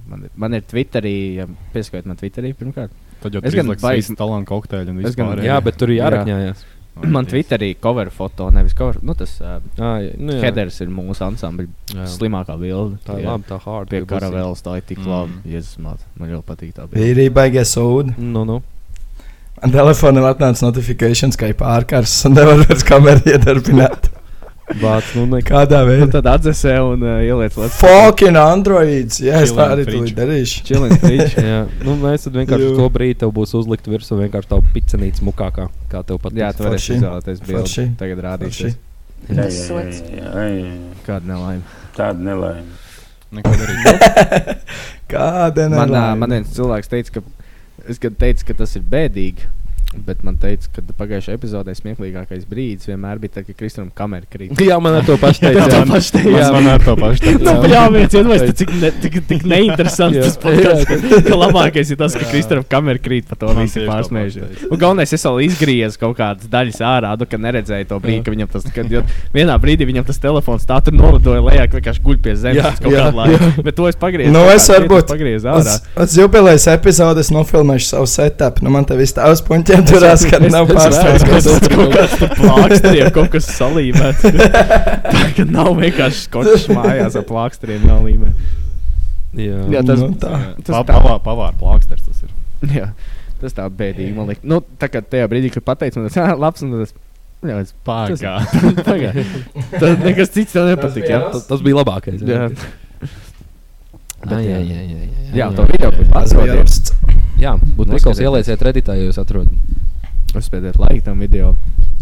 Man ir, man ir Twitterī, ja pieskaitiet man Twitterī pirmkārt. Tad jau izliks baigi- visi talantu kokteļi un vispār. Jā, bet tur ir jārakņājās. Man Twitterī cover foto, nevis cover. Nu, tas uh, Ah, jā, nu jā. headers ir mūsu ansambļa slimākā bilde. Tā ir labi, tā hard. Pie karavēlas tā ir tik Mm. labi. Jēzus, māt, man ļoti patīk tā bilde. Vīrī baigie sūdi. Nu, nu. Man telefonam atnāca notifikācijas, ka ir pārkars un [laughs] nevar vairs kameru iedarbināt. Vāc, nu, ne. Kādā veidā? tad atzesē un uh, ieliec Latvijas Fucking androids! Jā, es tā arī tūlīt darīšu. Chilling [laughs] fridge. Jā, nu, mēs tad vienkārši to brīdi tev būs uzlikt virsū vienkārši tā picenīts mukākā, kā tev patīk. Jā, tu varēsi izvēlēties bildi. Tagad rādīšu. Tas sots. Kāda nelaime. Tāda nelaime. Neko darīt. [laughs] Kāda Man, nelaime? man viens cilvēks teica, ka, es kad teicu, ka tas ir bēdīgi. Bet man teica, ka pagājušajā epizodē smieklīgākais brīdis vienmēr bija tad, kad Kristūnam kamera krīt. Jā, man ar to pašu teica. Jā, to pašu teica. Jā, man ar to pašu teica. Nu, jā, viens iedomājas, cik, ne, cik, cik [laughs] neinteresants tas podcasts, ka, ka labākais ir tas, ka Kristūram kamera krīt pa to pašu teica. Un galvenais, es vēl izgriezu kaut kādas daļas ārā, nu, ka neredzēju to brīdi, ka viņam tas, kad jo vienā brīdī viņam tas telefons tā tur nolidoja lejā, ka vienkārši guļ pie zemes kaut jā, kādu laiku. Bet to es pagriezu. Nu, es varbūt pagriezu ārā. uz, jubilejas epizodes nofilmēšu savu setup. Nu, man te viss tavs puņķiem turās, ka nav pārsteigts. Tas ir kaut tur plāksteriem, kaut kas salīmēts. [laughs] Tā kā nav vienkārši skočs mājās ar plāksteriem nav līmē. Jā, Jā, tas, Nu, tā. tas Pa- tā. pavā- Pavāra plāksters tas ir. Jā, tas tā bēdīgi man liekas. Nu, tā kā tajā brīdī, kad pateicu, man tas ir labs un tas. Jā, es. Pagā. Tad nekas cits tev nepatīk. Jā, tas, tas bija labākais. jā. jā, jā, jā, jā, jā, jā to video klipu Tas bija atrodiet. Jā, būtu. Mikls ielieciet redītā, ja jūs atrodat. Uzspēdiet laiku tam video.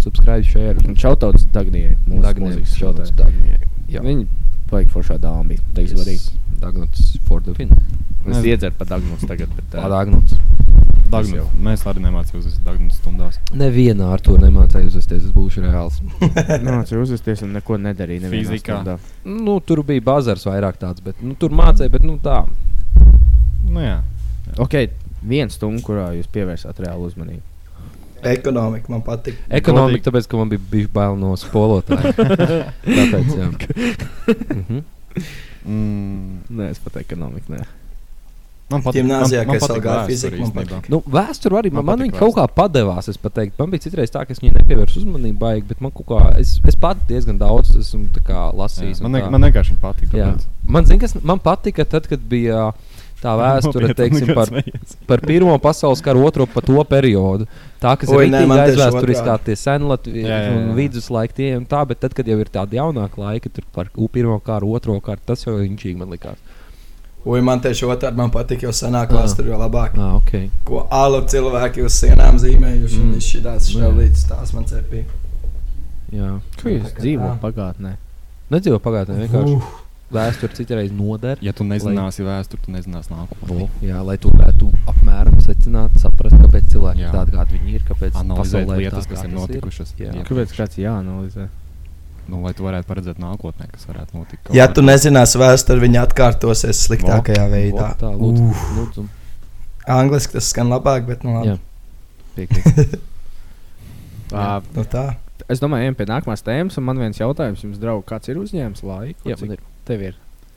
Subscribe, share. Un šautauts Dagnijai. mūsu Dagnijai, mūzikas šautauts. Dagnijai. Jā. Viņa vajag foršā dāma bija. Teiks svarīgi. Dagnots for the win. Es iedzeru pa Dagnos tagad. Bet, ā, Dagnots. Dagnu. jau. Mēs arī nemācījāmies Dagnu stundās. Nevienā ar to nemācīju uzvesties, es būšu reāls. [laughs] Nācu uzvesties un neko nedarīju. nevienā Fizikā. stundā. nu, tur bija bazars vairāk tāds, bet nu, tur mācīja, bet nu tā. Nu, jā. Ok, viena stunda, kurā jūs pievērsāt reālu uzmanību? Ekonomika man patīk. Ekonomika, tāpēc, ka man bija bijusi bail no skolotāja. [laughs] tāpēc, jā. mm -hmm. mm. Nē, es pat ekonomiku. Nē. Man patīk, Gimnāzijā, man, man patīk vēsture, fizika, man patīk. Nu, vēsture arī man, man, man kaut kā padevās. Man bija citreiz tā, ka es viņai nepievērsu uzmanību, baigi, bet man kaut kā, es, es pats diezgan daudz esmu kā, lasījis. Jā, man, ne, man vienkārši patīk. Man, zin, kas, man patika, tad, kad bija. Uh, tā vēsture, teiksim, par, par Pirmo pasaules karu, otro pa to periodu. Tā, kas Oi, ir aizvēsturiskā, otrādi. tie senlatvieši un viduslaiki tie un tā, bet tad, kad jau ir tādi jaunāki laiki, tur par U- Pirmo karu, otro karu, tas jau inčīgi man likās. Ui, man tieši otrādi man patīk, jo senāk Ah. vēsture jau labāk. Ah, okay. Ko alu cilvēki uz sienām zīmējuši, un Mm. viss šī tās Nu, jā. šķelītas tās man cepīja. Jā. Kā jūs dzīvojat pagātnē? Nedzīvo pagātnē, vienkārši Uh. Vēsture citreiz noder. Ja tu nezināsi vēsturi, tu nezināsi nākotni. O, jā, lai tu varētu apmēram secināt, saprast, kāpēc cilvēki ir tādi, kādi viņi ir, kāpēc Analizēt pasaulē ir lietas, tā, kas ir notikušas. Jā. Jā. Kāpēc kāds jāanalizē? Nu, lai tu varētu paredzēt nākotnē, kas varētu notikt. Ja tu nezināsi vēsturi, viņa atkārtosies sliktākajā Vo, veidā. vo, tā, lūdzu, Uf. lūdzu. Angliski tas skan labāk, bet nu labi. Jā. Piekrīt. [laughs] Ā, Nu tā. Es domāju, ejam pie nākamās tēmas, un man viens jautājums jums, draugi, kāds ir uzņēmis laiku? Jā, Cik man ir. Tev ir.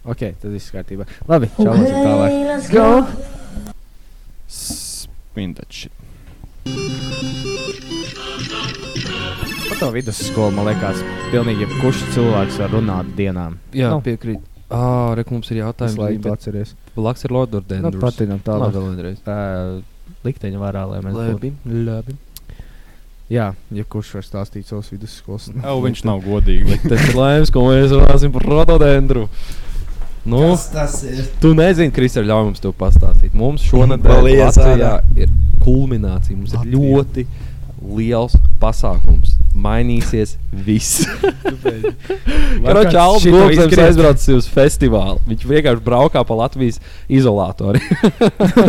Ok, tad viss kārtībā. Labi, čausim tālāk. let's go. Spindači. Par to vidusskolu, man liekas, pilnīgi jebkurš cilvēks var runāt dienām. Jā, Nu, piekrīt. Ah, re, mums ir jautājums. laiku bet atceries. Laks ir Lord of Nu, patinam tālāk. Labi, vēl vienreiz. Ā, Likteņa varā, lai mēs. Labi, labi. Jā, jebkurš var stāstīt savus vidusskolas. Jau viņš nav godīgs. Tas ir laimes, ko mēs runāsim par rododendru. Nu, Kas tas ir? tu nezini, Kristēn, ļauj mums to pastāstīt. Mums šonadēļ Latvijā ir kulminācija. Mums ir Latvija. ļoti liels pasākums. Mainīsies viss. Kroķis Alans izgriezt. aizbraucis uz festivālu. Viņš vienkārši braukā pa Latvijas izolatori.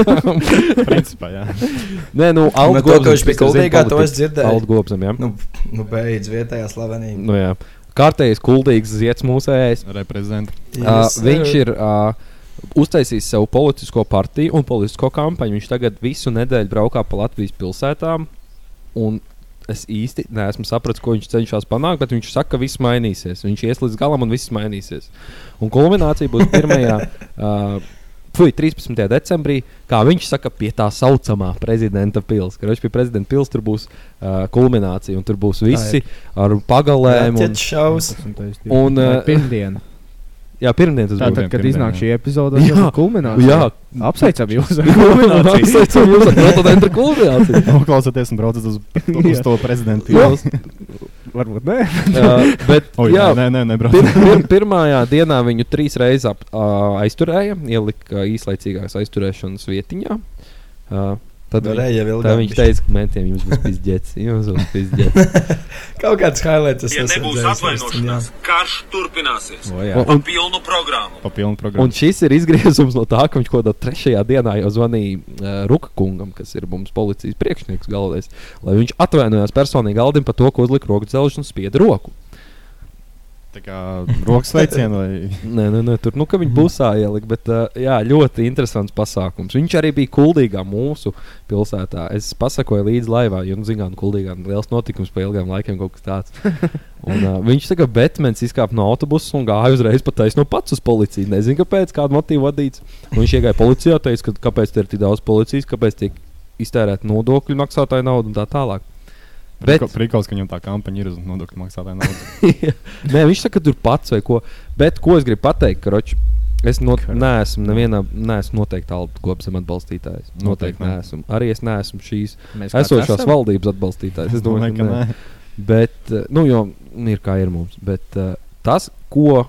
[laughs] Principā, jā. Nē, nu, Nu, Alans to, ka viņš bija kuldīgā, to es dzirdēju. Alans Gobsam, jā. Nu, nu beidz vietējā slavenība. Nu, jā. Kārtējais kuldīgs ziets mūsējais. Reprezent. Uh, Yes, viņš sir. ir uh, uztaisījis savu politisko partiju un politisko kampaņu. Viņš tagad visu nedēļu braukā pa Latvijas pilsētām. Un es īsti neesmu sapratis, ko viņš cenšas panākt, bet viņš saka, ka viss mainīsies. Viņš ies līdz galam un viss mainīsies. Un kulminācija būs 1. uh, Fui, 13. decembrī, kā viņš saka, pie tā saucamā prezidenta pilsēta. Kad viņš pie prezidenta pilsēta tur būs uh, kulminācija, un tur būs visi ar pagalēm. Un, Raķetes šaus. un, uh, Pirmdien. Jā, pirmdien tas būs. Tātad, kad iznāk šī epizode, tad ir kulminācija. Jā. Apsveicam jūs ar kulmināciju. Apsveicam jūs ar rododendru kulmināciju. [laughs] Noklausieties un braucat uz, [laughs] uz to prezidentu. Varbūt ne. Uh, bet, O, jā, nē, nē, nebrauc. pir, pir, pirmajā dienā viņu trīs reizes ap, uh, aizturēja, ielika īslaicīgās aizturēšanas vietiņā. Uh, tad, Varēja viņ, jau tad ilgāk viņš bišķi. teica, ka mentiem jums būs pizdzēts. Jums būs [laughs] pizdzēts. Kaut kāds highlights. es Ja nebūs atvainošanās, karš turpināsies. O. Un- Pa pilnu programmu. Pa pilnu Un programmu. šis ir izgriezums no tā, ka viņš kaut kādā trešajā dienā jau zvanīja uh, Ruka kungam, kas ir mums policijas priekšnieks galvenais, lai viņš atvainojās personīgi Aldim par to, ko uzlika rokas dzelžu un spieda roku. Tā kā rokas veicienu vai... [laughs] Nē, nē, nē tur nu, ka viņi busā ielika, bet uh, jā, ļoti interesants pasākums. Viņš arī bija kuldīgā mūsu pilsētā. Es pasakoju līdzi laivā, jo, nu, zinām, kuldīgā ir liels notikums pa ilgiem laikiem, kaut kas tāds. Un, uh, viņš tā kā Batmans izkāpa no autobusa un gāja uzreiz pat taisno pats uz policiju. Nezinu, kāpēc, kāda motīva vadīts. Un viņš iegāja policijā, teica, ka kāpēc tur ir tik daudz policijas, kāpēc tiek iztērēta nodokļu maksātāja nauda un tā tālāk. Bet-. Prikals, ka viņam tā kampaņa ir uz nodokļu maksātāju naudu. [laughs] Nē, viņš saka, ka tur pats vai ko. Bet ko es gribu pateikt, Kroč, es not, neesmu nevienā, neesmu noteikti Alba Gobsam atbalstītājs. Noteikti, Noteikti ne. neesmu. Arī es neesmu šīs Mēs esošās esam? valdības atbalstītājs. Es [laughs] domāju, ka nē. Bet, eh, nu, jo ir kā ir mums. Bet uh, tas, ko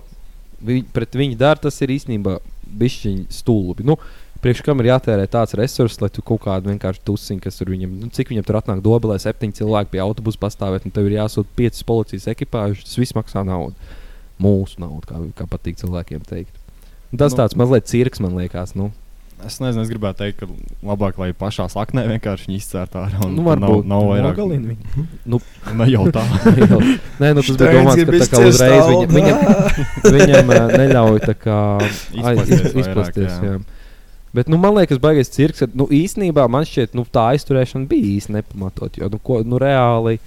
viņi, pret viņu dara, tas ir īstenībā bišķiņi stulbi. Nu, Priekš kam ir jātērē tāds resurss, lai tu kaut kādu vienkārši tusiņu, kas tur viņam, nu, cik viņam tur atnāk dobelē, septiņi cilvēki pie autobusa pastāvēt, un tev ir jāsūta piecas policijas ekipāžas. Tas viss maksā naudu. Mūsu naudu, kā, kā patīk cilvēkiem teikt. Un tas Nu. nu, tāds mazliet cirks, man liekas. Nu. Es nezinu, es gribētu teikt, ka labāk, lai pašā saknē vienkārši izcērta ārā. un Nu, nav, varbūt. nav vairāk. Nogalina viņu. Nu, Ne jau tā. [laughs] Nē, nu, tas bija domāts, ka tā kā uzreiz viņam, viņam ā, neļauj tā kā [laughs] Izplasties iz- vairāk, izplasties. Bet, nu, man liekas, baigais cirks. ka, Nu, īsnībā man šķiet, nu, tā aizturēšana bija īsti nepamatot. Jo, nu, ko, nu, reāli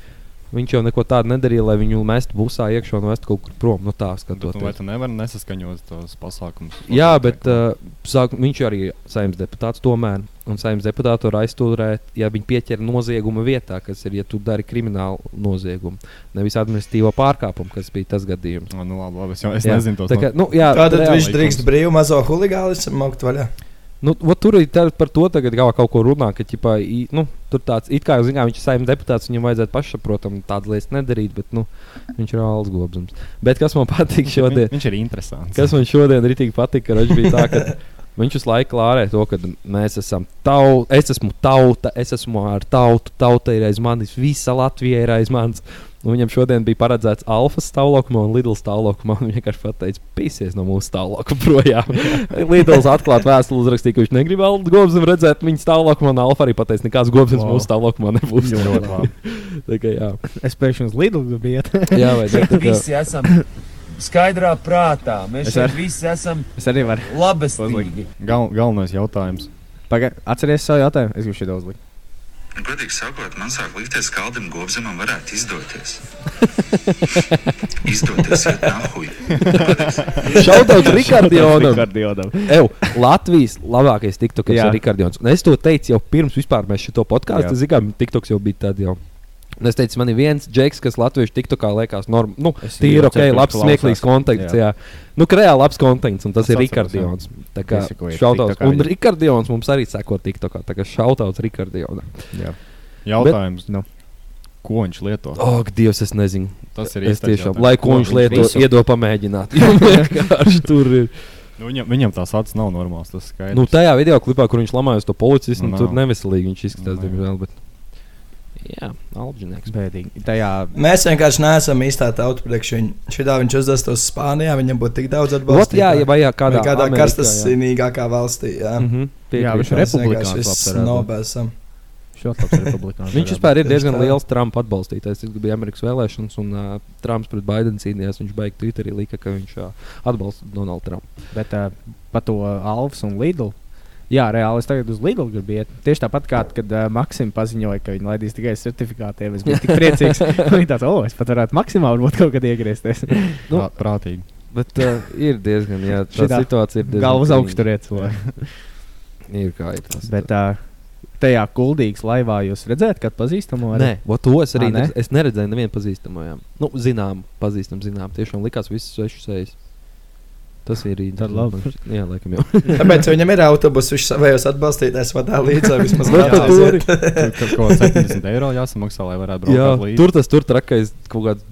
Viņš jau neko tādu nedarīja, lai viņu mestu busā iekšā un vestu kaut kur prom no tā Bet, nu, vai skatoties. tu nevari nesaskaņot tos pasākumus? Jā, bet uh, sāk, viņš arī ir saimnes deputāts tomēr. Un saimnes deputātu var aizturēt, ja viņi pieķer nozieguma vietā, kas ir, ja tu dari kriminālu noziegumu. Nevis administratīvo pārkāpumu, kas bija tas gadījums. No, nu, labi, labi, es, jau, es Jā. nezinu Tā kā, nu, jā, Tātad viņš drīkst brīvi mazo huligānismu maukt vaļā. Nu, vot tur ir par to tagad kaut ko runā, ka ķipā, i, nu, tur tāds it kā, zin, kā viņš ir saimnes deputāts, viņam vajadzētu pašsaprotam tādas lietas nedarīt, bet nu, viņš ir alus gobsams. Bet kas man patīk šodien? Viņš ir interesants. Kas man šodien rītīgi patika, ka viņš bija tā, ka [laughs] viņš visu laiku klārē to, ka mēs esam tauta, es esmu tauta, es esmu ar tautu, tauta ir aiz manis, visa Latvija ir aiz manis. Un viņam šodien bija paredzēts alfa stāvoklis un Lidl stāvoklis. Viņš vienkārši pateica, pīsies no mūsu stāvokļa projām. [laughs] Lidls atklāti vēstuli uzrakstīja, ka viņš negrib gobsam redzēt viņa stāvokli. Un alfa arī pateica, nekāds gobsams Wow. mūsu stāvoklī nebūs. [laughs] Kā jā. Es pēkšņi uz Lidlu iet. Jā, vai ne? Tā kā- Visi esam skaidrā prātā. Mēs Es ar- visi esam Es arī varu. labestīgi. Gal, galvenais jautājums. Pagaid, atceries savu jautājumu? Es gribu šeit uzlikt. Godīgi sakot, man sāk likties, ka Aldim Gobzemam varētu izdoties. [laughs] izdoties, iet nahuj. Šautauts Rikardionam. Rikardionam. Ew, Latvijas labākais TikToks ir Rikardions. Un es to teicu jau pirms vispār mēs šo podkāstu. Ka TikToks jau bija tāds jau. Un es teicu, man ir viens džeks, kas latviešu TikTokā liekas, norm, nu, tīri ok, labs, smieklīgs konteksts. Jā. Jā. Nu, ka reāli labs konteksts, un tas Es ir Rikardions. Tā kā šautauts. Un. Rikardions mums arī seko TikTokā. Tā kā šautauts Rikardionam. Jautājums, Nu. ko viņš lieto? Ak, Dievs, es nezinu. Tas ir īstais tiešām, lai ko Ko viņš lieto, visu? iedod pamēģināt. [laughs] Tur ir. Nu, viņam, viņam tās acis nav skaidrs. Nu, tajā video klipā, kur viņš lamājas to policistu, nu, tur neveselīgi viņš izskatās, Nu, diemžēl. Bet... Jā, Alģinieks. Bēdīgi. Tajā Mēs vienkārši neesam īstā tauta priekš viņa. Šitā viņš uzvestos Spānijā, viņam būtu tik daudz atbalstu. jā, ja vajag kādā, Vai kādā karstasinīgākā valstī. Jā, Mhm, Jā, viņš ir republikāns nobēsam. Viņš vispār ir diezgan liels Trumpa atbalstītājs. Tas bija Amerikas vēlēšanas, un uh, Trumps pret Baidenu cīnījās. Viņš beigās Twitterī lika, ka viņš uh, atbalsta Donaldu Trumpu. Bet uh, par to Alfas un Lidlu. Jā, reāli es tagad uz Lidlu gribu iet. Tieši tāpat kā kad uh, Maksima paziņoja, ka viņi laidīs tikai certifikātiem. Es biju tik [laughs] priecīgs. Viņa tāds, oh, es pat varētu maksimāli varbūt kaut kad iegriezties. [laughs] Nu, Prā, prātīgi. Bet uh, ir diezgan, jā, tā Šitā situācija ir diezgan. Galvas augstu turiet cilvēku. [laughs] Ir kā ir tas. Bet uh, tajā kuldīgas laivā jūs redzējāt, kad pazīstamo? arī? Nē, to es arī Ā, ne? es neredzēju, nevienu pazīstamu. Jā. Nu, zinām, pazīstam, zinām. Tiešām likās visas svešas sejas. Tas ir Tad labi. Jā, laikam jau. [laughs] Tāpēc viņam ir autobus, viņš savējos atbalstītājs vadā līdzi. Vismaz jāaiziet. [laughs] Tur kaut kāds 70 eiro jāsamaksā, lai varētu braukt Jā, līdzi. tur tas tur trakais kaut kāds.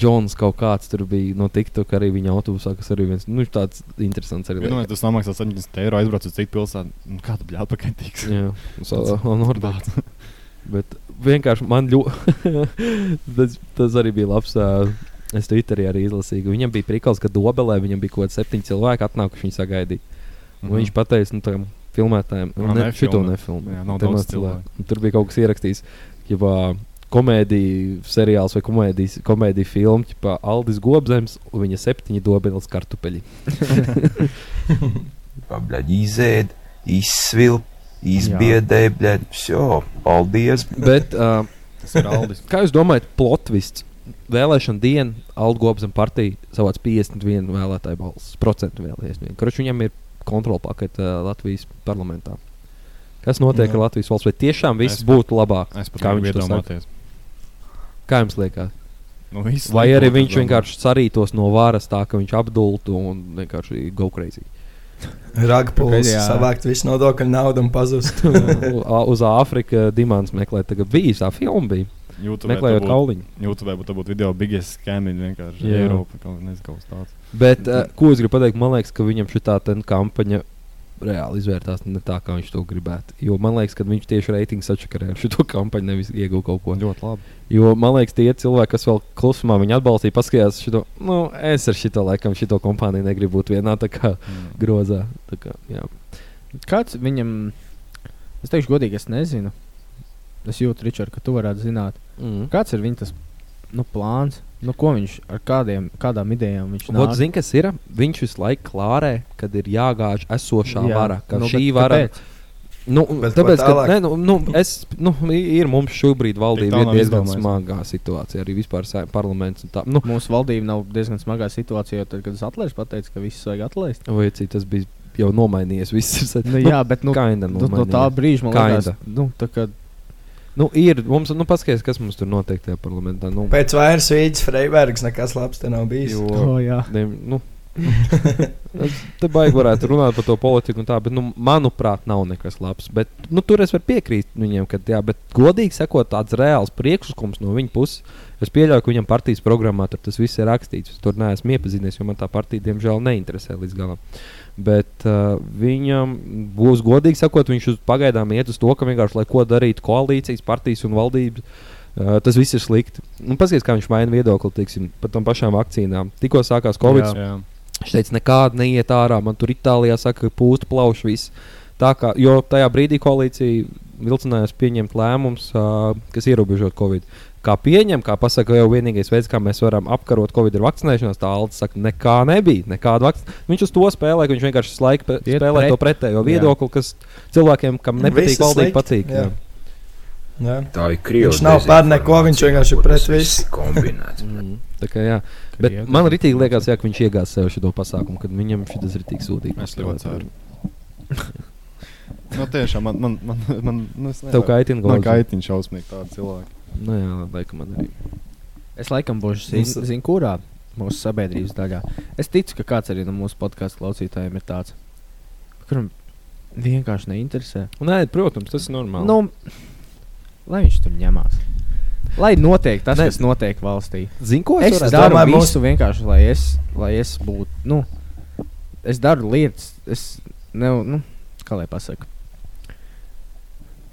Džons kaut kāds tur bija no TikTok arī viņa autobusā, kas arī viens nu, tāds interesants. Arī Vienmēr tas samaksā 70 eiro, aizbrauc uz citu pilsētu. Nu, Kā tu bļādi pakaļ tiks? Jā, un Orbāns. Bet vienkārši man ļoti. [laughs] tas, tas arī bija labs. Uh, Es Twitterī arī izlasīju. Viņam bija prikals, ka Dobelē viņam bija kaut kādi septiņi cilvēki atnākuši viņu sagaidīt. Mm -hmm. Viņš pateica, nu, tam filmētājiem, ka ne, šito nefilmē. Jā, nav daudz cilvēku. cilvēku. Tur bija kaut kas ierakstīts. Jebā, komēdiju seriāls vai komēdijas, komēdiju filmu, kā Aldis Gobsēns un viņa septiņi dobeles kartupeļi. [laughs] Pabļaģi izēd, izsvilp, izbiedē, bļaģi, jo, paldies. Bet, uh, Kā jūs domājat, plotvists Vēlēšana diena, Alde Gobzem partija savāc 51 vēlētāju balsis, procentu vēlēties. Kurš viņam ir kontrola pakete uh, Latvijas parlamentā? Kas notiek Jā. ar Latvijas valsts? Vai tiešām viss Es- būtu labāk? Es pat Kā viņš to saka? iedomāties. Kā jums liekas? Nu, viss Vai arī viņš domā. vienkārši sarītos no varas tā, ka viņš apdultu un vienkārši go crazy? [laughs] Ragpuls, Jā. savākt visu nodokļu naudu un pazust. [laughs] Uz Āfrikas dimants meklēt, tagad bija tā filma. Bija. YouTube Meklējot kauliņu. YouTube būtu būt video biggest scam in vienkārši Jā. Eiropa. Kaut nezinu, kaut kas tāds. Bet, uh, ko es gribu pateikt, man liekas, ka viņam šī kampaņa reāli izvērtās ne tā, kā viņš to gribētu. Jo man liekas, ka viņš tieši reitingu sačakarē ar šo kampaņu, nevis ieguva kaut ko. Ļoti labi. Jo man liekas, tie cilvēki, kas vēl klusumā viņu atbalstīja, paskatījās šo, nu, es ar šito laikam, šito kompāniju negribu būt vienā tā kā Mm. grozā. Tā kā, jā. Kāds viņam, es teikšu, godīgi, es nezinu. Es jūtu, Ričard, ka tu varētu zināt, Mm. kāds ir viņa tas nu, plāns, nu, ko viņš ar kādiem, kādām idejām viņš Vot, nāk. zini, kas ir? Viņš visu laiku klārē, kad ir jāgāž esošā Jā, vara. Ka nu, šī bet vara kāpēc? Nu, Bet tāpēc, ka, ne, nu, nu, es, nu, ir mums šobrīd valdība ir diezgan smagā situācijā, arī vispār parlaments. un Tā, nu, Mūsu valdība nav diezgan smagā situācijā, jo tad, kad es atlaižu, pateicu, ka visus vajag atlaist. vai cik tas bija jau nomainījies. Viss ir Nu, jā, bet nu, [laughs] nu, no tā brīža man liekas, nu, tā kā Nu, ir, mums, nu, paskaties, kas mums tur notiek tajā parlamentā. Nu, Pēc vairs vīdes Freibergs nekas labs te nav bijis. Jo, O, jā. ne, nu, [laughs] te baigi varētu runāt par to politiku, tā, bet, nu, manuprāt, nav nekas labs. Bet, nu, tur es varu piekrist viņiem, ka, jā, bet godīgi sakot, tāds reāls priekšlikums no viņa puses. Es pieļauju, ka viņam partijas programmā tas viss ir rakstīts. Es tur neesmu iepazinies, jo man tā partija, diemžēl, neinteresē līdz galam. Bet uh, viņam būs godīgi sakot, viņš uz pagaidām iet uz to, ka vienkārši lai ko darītu koalīcijas, partijas un valdības. Uh, tas viss ir slikti. Nu, Paskatieties, kā viņš maina viedokli teiksim, par tām pašām vakcīnām. Tikko sākās Covid. Jā, jā. Viņš teica, nekāda neiet ārā. Man tur Itālijā saka, ka pūst plauš viss. Tā kā, jo tajā brīdī koalīcija vilcinājās pieņemt lēmumus, uh, kas ierobežot Covid. Kā pieņem, kā pasaka, jau vienīgais veids, kā mēs varam apkarot Covid, ir vakcinēšanās. Tā Alde saka, nekā nebija. Nekāda vakcina. Viņš uz to spēlē, ka viņš vienkārši laiku spēlē pret. to pretējo Jā. viedokli, kas cilvēkiem, kam nepatīk, valdība patīk. jā. Jā. Jā. Tā ir krievu Viņš nav par neko, viņš vienkārši ko pret visu. ir kombinēts. [laughs] Mm, tā kā, jā. Bet Krievu man arī liekas, jā, ka viņš iegāja sev šo pasākumu, kad viņam šis ir tik sūdīgs. Es ļoti ceru. [laughs] Nu, tiešām man, man, man, man nu, es Tev kaitina Man galvas? kaitina šausmīgi tādi cilvēki. Nu, jā, laikam man arī. Es laikam būšu Mums- zin, kurā mūsu sabiedrības daļā. Es ticu, ka kāds arī no mūsu podkāstu klausītājiem ir tāds, kuram vienkārši neinteresē. Nē, protams, tas ir normāli. Nu, lai viņš tur ņemās. Lai notiek tas, Ne. kas notiek valstī. Zini, ko Es varētu daru domāju, visu vienkārši, lai es, lai es būtu. Nu, es daru lietas, es ne, nu, kā lai pasakā.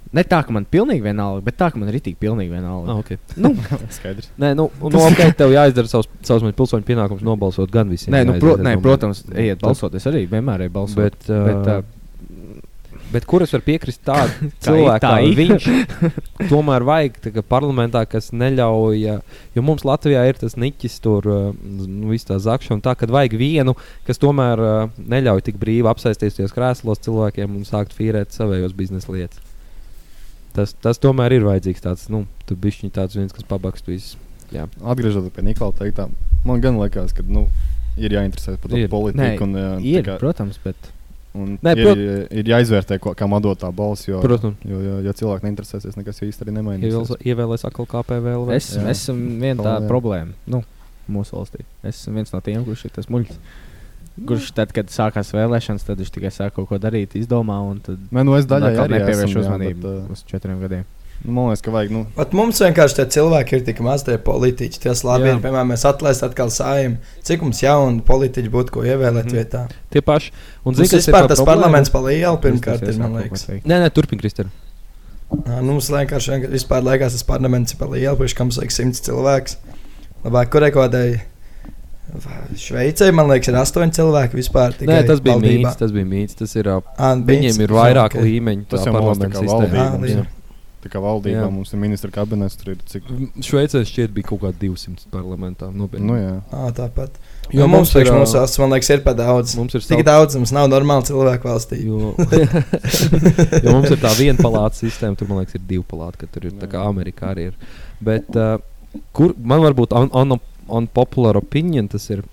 Ne tā, ka man pilnīgi vienalga, bet tā, ka man ir tik pilnīgi vienalga. Ah, okay. Nu, [laughs] Skaidrs. Nē, nu, un, [laughs] nu ok, tev jāizdara savs, savs pilsoņu pienākums nobalsot gan visiem. nē, nu, pro, nē, es protams, ejiet balsot. Es arī vienmēr eju balsot. Bet, uh, bet, bet, uh, bet kur es varu piekrist tādam Tā [laughs] cilvēkam, kā viņš tomēr vajag tā parlamentā, kas neļauj, jo mums Latvijā ir tas niķis, tur uh, nu, viss tā zakšana, tā, kad vajag vienu, kas tomēr uh, neļauj tik brīvi apsēsties tajos krēslos cilvēkiem un sākt fīrēt savējos biznesa lietas. Tas, tas tomēr ir vajadzīgs tāds, nu, tu bišķiņ tāds viens, kas pabakstu visu. Jā. Atgriežoties pie Niklaus teiktā, man gan liekas, ka nu, ir jāinteresēs par to Ir. politiku. un, Nē, jā, tā ir, kā- protams, bet Un Nē, ir, prot- ir jāizvērtē, ko, kam atdot tā balss. Jo, Protams. jo, jo, ja cilvēki neinteresēsies, nekas īsti arī nemainīsies. Ievēl- Ievēlēs atkal KPV. es Jā. esmu viena tā problēma nu, mūsu valstī. Es esmu viens no tiem, kurš ir tas muļķis. Kurš tad, kad sākās vēlēšanas, tad viņš tikai sāk kaut ko darīt, izdomā, un tad Nē, nu, es daļai arī jā, uzmanību bet, uh, uz četriem gadiem. Man liekas, ka vajag. Nu, Pat mums vienkārši tie cilvēki ir tik maz, tie politiķi. Tas labi, ir, piemēram, mēs atlaižam atkal sājumu. Cik mums jaunu politiķu būtu, ko ievēlēt mm. vietā? Tie paši. Un, ir vispār tā tas problēma? parlaments pa lielu pirmkārt, ir, man liekas. Nē, nē, turpini, Kristēn. Ā, Nu, mums vienkārši vienkārši vispār liekas, tas parlaments ir pa lielu, priekš kam vajag simts cilvēks. Labāk, kurai kādai Šveicē, man liekas, ir astoņi cilvēki vispār. Nē, tas bija mīts. Tas bija mīts. Tas ir, Ā, viņiem mīts. ir vairāk Jā, ok. līmeņu. Tas tā jau mums tā Tā kā valdībā Jā. mums ir ministra kabinets, tur ir cik. Šveicē šķiet bija kaut kādi 200 parlamentā. Nopietni. Nu, jā. Ā, tāpat. Jo Jo mums, mums ir, priekš mūsu valsts, man liekas, ir pa daudz. Mums ir Tik daudz, mums nav normāli cilvēku valstī. Jo, [laughs] jo mums ir tā viena palāta sistēma, tur man liekas, ir divi palāti, ka tur ir tā kā Amerikā arī ir. Bet uh, kur man varbūt un, un, unpopular opinion tas ir,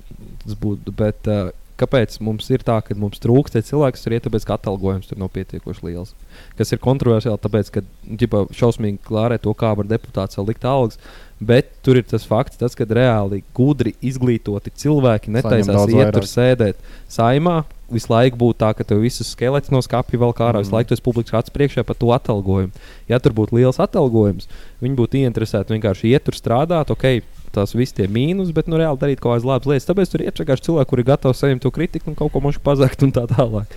tas būtu, bet uh, kāpēc mums ir tā, ka mums trūkst tie cilvēki, kas tur iet, tāpēc ka atalgojums tur nav pietiekoši liels. Kas ir kontroversiāli, tāpēc, ka ģipa, šausmīgi klārē to, kā var deputāts vēl likt algas. Bet tur ir tas fakts, tas, ka reāli gudri izglītoti cilvēki netaisās iet tur sēdēt saimā. Visu laiku būtu tā, ka tev visus skelets no skāpja vēl kā ārā, mm. visu laiku tas publikas acis priekšā par to atalgojumu. Ja tur būtu liels atalgojums, viņi būtu ieinteresēti vienkārši iet tur strādāt, ok, tās visas tie mīnus, bet nu reāli darīt kaut kādas labas lietas. Tāpēc tur ir vienkārši cilvēki, kuri ir gatavi saņemt to kritiku un kaut ko mošu pazakt un tā tālāk.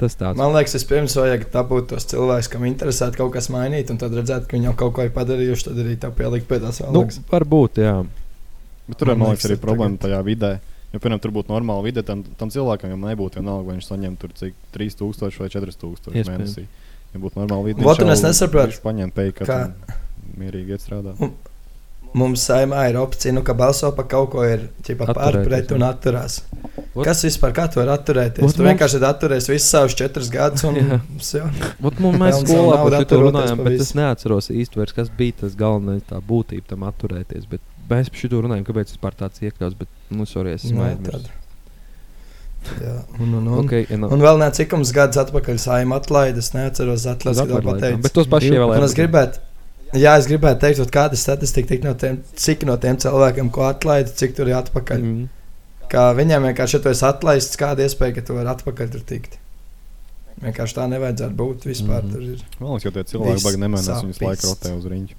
Tas tāds. Man liekas, vispirms vajag dabūt tos cilvēkus, kam interesē kaut kas mainīt, un tad redzēt, ka viņi jau kaut ko ir padarījuši, tad arī tā pielikt pie tās vēl. Nu, varbūt, jā. Bet tur, man, Man liekas, arī ir problēma tajā vidē. Ja, piemēram, tur būtu normāla vide, tad tam cilvēkam jau nebūtu vienalga, vai viņš saņem tur cik 3000 vai 4000 Iespējams. mēnesī. Ja būtu normāla vide, un viņš es jau- nesapratu, Viņš paņem peiku, ka mierīgi iet strādāt. Mums saimā ir opcija, nu, ka balso par kaut ko ir ķipa, par Atturēties, pret un atturās. Ot. Kas vispār kā tu vari atturēties? Ot, Tu mums- vienkārši esi atturējis visus savus četrus gadus un. Ot, nu, mēs [laughs] skolā par atturoties runājām, bet es neatceros īsti, vairs, kas bija tas galvenais, tā būtība tam atturēties. Bet mēs par šo runājām, kāpēc vispār tāds iekļauts. Bet, nu, sorry, es esmu. Jā, un, un, un, Ok, ja nav- un vēl nē, cik mums gadus atpakaļ saima atlaides, neatceros atklāts, Uz ka to atlaidēm, pateicu. bet tos paši ievēlēja Jā, es gribētu teikt, kāda statistika tik no tiem, cik no tiem cilvēkiem, ko atlaida, cik tur ir atpakaļ. Mm. Kā viņiem vienkārši, ja tu esi atlaists, kāda iespēja, ka tu vari atpakaļ tur tikt. Vienkārši tā nevajadzētu būt vispār. Mhm. Tur ir. Man liekas, ka tie cilvēki baigi nemainās, viņus laiku rotē uz riņķa.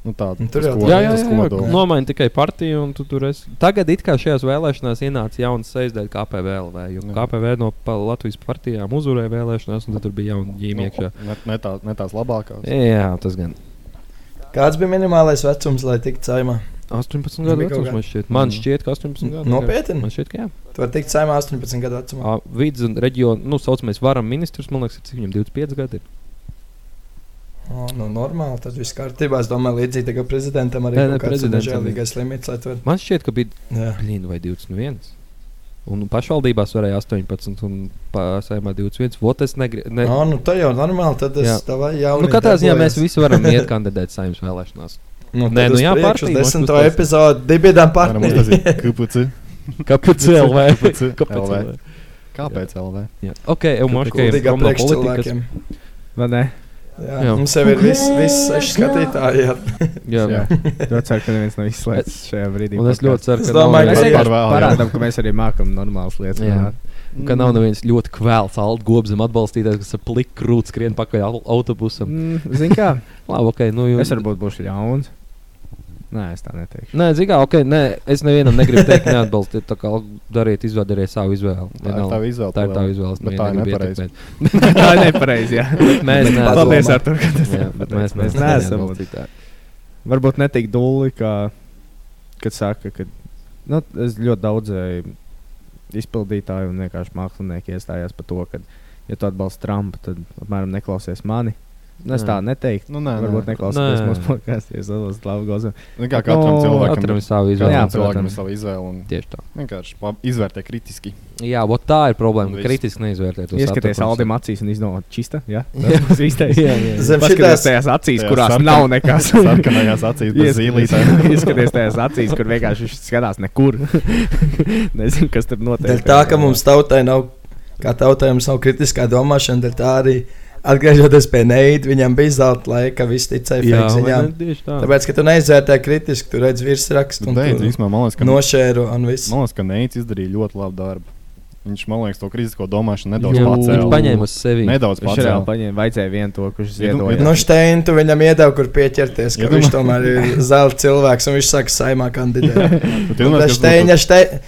Nu, tā, Un tur jau jā, jā. kodols. nomaini tikai partiju, un tu tur esi. Tagad it kā šajās vēlēšanās ienāca jauns sejas dēļ KPVLV, jo Jā. KPV no Latvijas partijām uzvarēja vēlēšanās, un tad tur bija jauna ģīmija iekšā. Ne, ne, tā, ne tās labākās. Jā, tas gan. Kāds bija minimālais vecums, lai tiktu saimā? 18 gadu Bija vecums man šķiet. Man Mm. šķiet, ka 18 gadu. Nopietni? Man šķiet, ka jā. Tu vari tikt saimā 18 gadu vecumā. Ā, Vidus un reģionu, nu, saucamais varam ministrs, man liekas, ir cik viņam 25 gadi. Ir. O, nu, normāli, tad viss kārtībā. Es domāju, līdzīgi tā kā prezidentam arī kāds prezidentam nežēlīgais limits, vari. Man šķiet, ka bija Jā. blīn, vai 21. Un pašvaldībās varēja 18, un pārsējumā 21. Vot es negribu. Ne... O, nu, tā jau normāli, tad es Jā. tavai jau. Nu, katrā ziņā mēs visi varam iet kandidēt saimnes vēlēšanās. [laughs] Nu, Nē, nu jā, partija. desmito epizodu dibidām partneri. KPC. Kāpēc LV? Kāpēc LV. Kāpēc LV? Jā. Ok, jau moškai ir no politikas. Vai ne? Jā, Jā. mums jau ir viss, viss seši skatītāji. Jā. [laughs] Jā, Jā. Ļoti ceru, ka neviens nav izslēgts šajā brīdī. Un es ļoti ceru, Es ka domāju, nav Mēs ka vienkārši vēl, jā. parādām, ka mēs arī mākam normālas lietas. Jā. runāt. ka nav neviens ļoti kvēls, alga gobzem atbalstītājs, kas ar pliku krūti skrien pakaļ au- autobusam. Mm, Zini kā? [laughs] Labi, ok, nu jūs. Es varbūt būšu ļauns. Nē, es tā neteikšu. Nē, zigā, ok, nē, es nevienam negribu teikt, neatbalstiet. Tā kā dariet, izvēlēties savu izvēli. Tā ir tava izvēle. Tā ir vēl. izvēle. Bet [laughs] [laughs] tā ir nepareizi. tā ir nepareizi. Mēs neesam. Paldies, Artur, ka tas [laughs] ir mēs, neesam. Varbūt ne tik dūli, kā kad saka, ka nu, es ļoti daudz eh, izpildītāju un vienkārši mākslinieki iestājās par to, ka, ja tu atbalsti Trumpu, tad apmēram neklausies mani. Nu, es tā neteiktu. Nu, nē. Varbūt neklausīties mūsu podkāstā, ja tas ir labi gozam. Nu, kā katram No, cilvēkam Katram ir sava izvēle. Jā, cilvēkam ir sava izvēle. Un Tieši tā. vienkārši izvērtē kritiski. Jā, vot tā ir problēma. Viss. Kritiski neizvērtēt. to Ieskaties. Aldim acīs un izdomāt čista. Ja? [laughs] Tas būs īstais. Jā, jā, jā. Zem šitās- tajās acīs, kurās sarkan- nav nekas. [laughs] sarkanajās acīs bez zīlītēm. [laughs] Ieskaties tajās acīs, kur vienkārši viņš skatās nekur. Nezinu, kas tur notiek. Tā, ka mums tautai nav, kā tautai mums nav kritiskā domāšana, dēļ tā arī atgriežoties pie neida, viņam bija zelta laika, viss ticēja fake ziņām. tā. Tāpēc, ka tu neizvērtē kritiski, tu redz virsrakstu un Beidz, tu īstenībā, man liekas, ka nošēru un viss. Man liekas, ka Neits izdarīja ļoti labu darbu. Viņš, man liekas, to kritisko domāšanu nedaudz pacēla. Viņš paņēma uz sevi. Nedaudz Viņš reāli pacēla. paņēma, vajadzēja vienu to, kurš ziedoja. No Steina tu viņam iedeva, kur pieķerties, ka Ja viņš tomēr ir [laughs] zelta cilvēks un viņš saka, saimā kandidēt. Bet tu domā, ka tas Steina, Steina.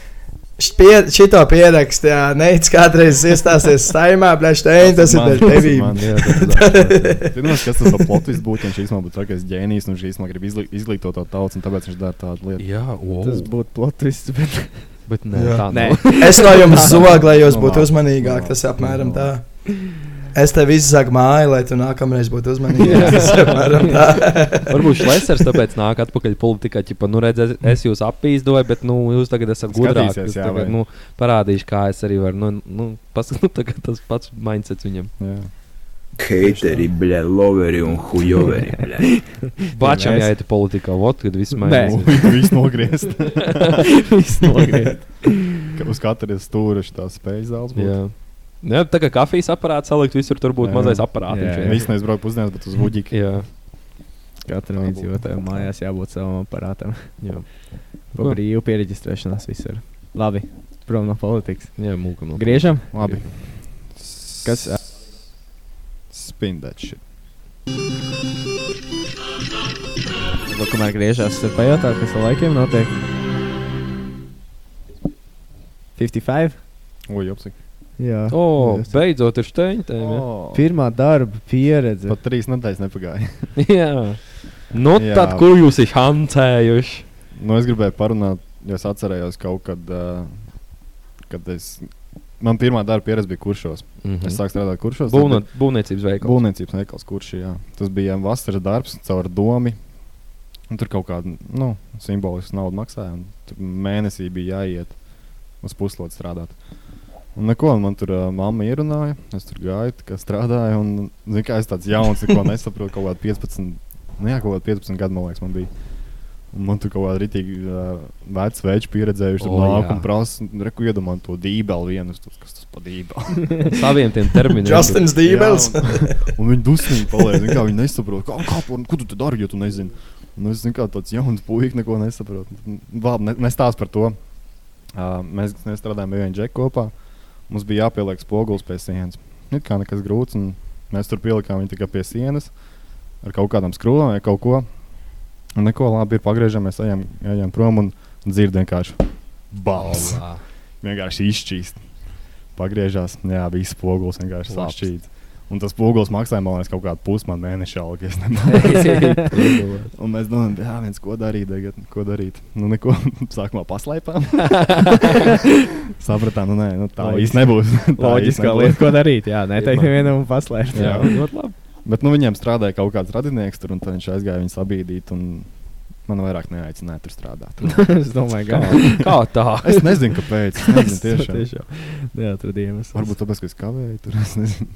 Pie, šito pierakstu, jā, neic kādreiz iestāsies saimā, bet Steina, tas tas ir tevīm. man, jā, tas ir dēļ- Tu domā, kas tas par plotu viss būtu, viņš īstenībā būtu trakais ģēnijs, un viņš īstenībā grib izglī- izglītot to tautu, un tāpēc viņš dara tādu lietu. Jā, wow. Tas būtu plotis. Bet... Bet [laughs] nē, Jā. tā Nē. nav. Es no jums [laughs] zogu, lai jūs būtu. Nu, Tas ir apmēram tā. Es tev izsaku māju, lai tu nākamreiz būtu [laughs] tā. Varbūt Šlesers tāpēc nāk atpakaļ politikā. Ķipa, nu, redz, es, es jūs apīzdoju, bet nu, jūs tagad esat gudrāki. Es tagad, nu, parādīšu, kā es arī varu. Nu, nu, pas, [laughs] nu, tagad tas pats mindsets viņam. Jā. Heiteri, bļa, loveri un hujoveri. Bačam mēs- jāiet politikā, vot, kad viss Nē. mainās. [laughs] Viss nogriezt. Viss nogriezt. Uz katra stūra šī spējas zāles. Jā. Jā, tā kā kafijas aparāts salikt, visur tur būtu mazais aparāts. Jā. Viss neizbrauc pusdienas, bet uz vuģika. Jā, Katram iedzīvotājam mājās jābūt savam aparātam. jā. Pa brīvu pieregistrēšanās visur. Labi, prom no politikas. jā mūka no. Griežam? Labi. Kas? Spin that shit. Vēl kamēr griežās, es varu pajautāt, kas ar laikiem notiek. 55? Ui, apsik. Jā. O, Jūs- beidzot ir steintēm. jā. Pirmā darba pieredze. Pat trīs nedēļas nepagāja. [laughs] Jā. Nu, Jā. tad, ko jūs esat hancējuši? Nu, es gribēju parunāt, jo es atcerējos kaut kad, uh, kad es. Man pirmā darba pieredze bija kuršos. Mm -hmm. Es sāku strādāt kuršos. Būvna, būvniecības veikals. Būvniecības veikals, kurš jā. Tas bija vasaras darbs caur domu. Un tur kaut kāda nu, simboliska nauda maksāja. un Tur mēnesī bija jāiet uz puslodes strādāt. Un neko, un man tur uh, mamma ierunāja. Es tur gāju, kā strādāju. Un, zin, kā es tāds jauns, neko nesaprotu. Kaut kādā 15, nu, jā, kaut kādā 15 gadu, man liekas, man bija. Un man tur kaut kāda rītīgi uh, veca veči pieredzējuši. Tur nāk un prasa, reku iedomā to dībeli vienu. es tur, Kas tas par dībeli? [laughs] Saviem tiem terminiem. Justins Dībels. Jā, un, [laughs] un viņi dusmīgi paliek. Kā viņi nesaprot, kā, kā, par- ko tu te dari, ja tu nezini. Un es zinu, kā tāds jauns puisis neko nesaprotu. Labi, ne, nestāst par to. Uh, mēs, mēs strādājām ar vienu džeku kopā. Mums bija jāpieliek spogulis pie sienas. It kā nekas grūts. un Mēs tur pielikām viņu tikai pie sienas ar kaut kādām skrūvēm vai kaut ko. Un neko labi ir pagriežamies, ejam, ejam prom un dzirdam vienkārši balss. Vienkārši izšķīst. Pagriežās, jā, bija spogulis vienkārši sašķīts. Un tas spogulis maksāja man kaut kādu pusmanu mēnešu algu. es. [laughs] Un domājam, jā, viens, ko darīt, tagad, ko darīt. Nu, neko, [laughs] sākumā paslēpām. [laughs] Sapratām, nu, nē, nu, tā īsti nebūs. Loģiskā lieta, ko darīt. Jā, neteikt nevienam paslēpt. Jā, Jā. ļoti labi. Bet nu, viņiem strādāja kaut kāds radinieks tur, un tad viņš aizgāja viņu sabīdīt. Man vairāk neaicināja tur strādāt. es domāju, kā, kā- tā? Es nezinu, kāpēc. Es nezinu, tiešām. tiešām. Neatradu iemeslu. Varbūt tāpēc, ka es kavēju tur. Es nezinu.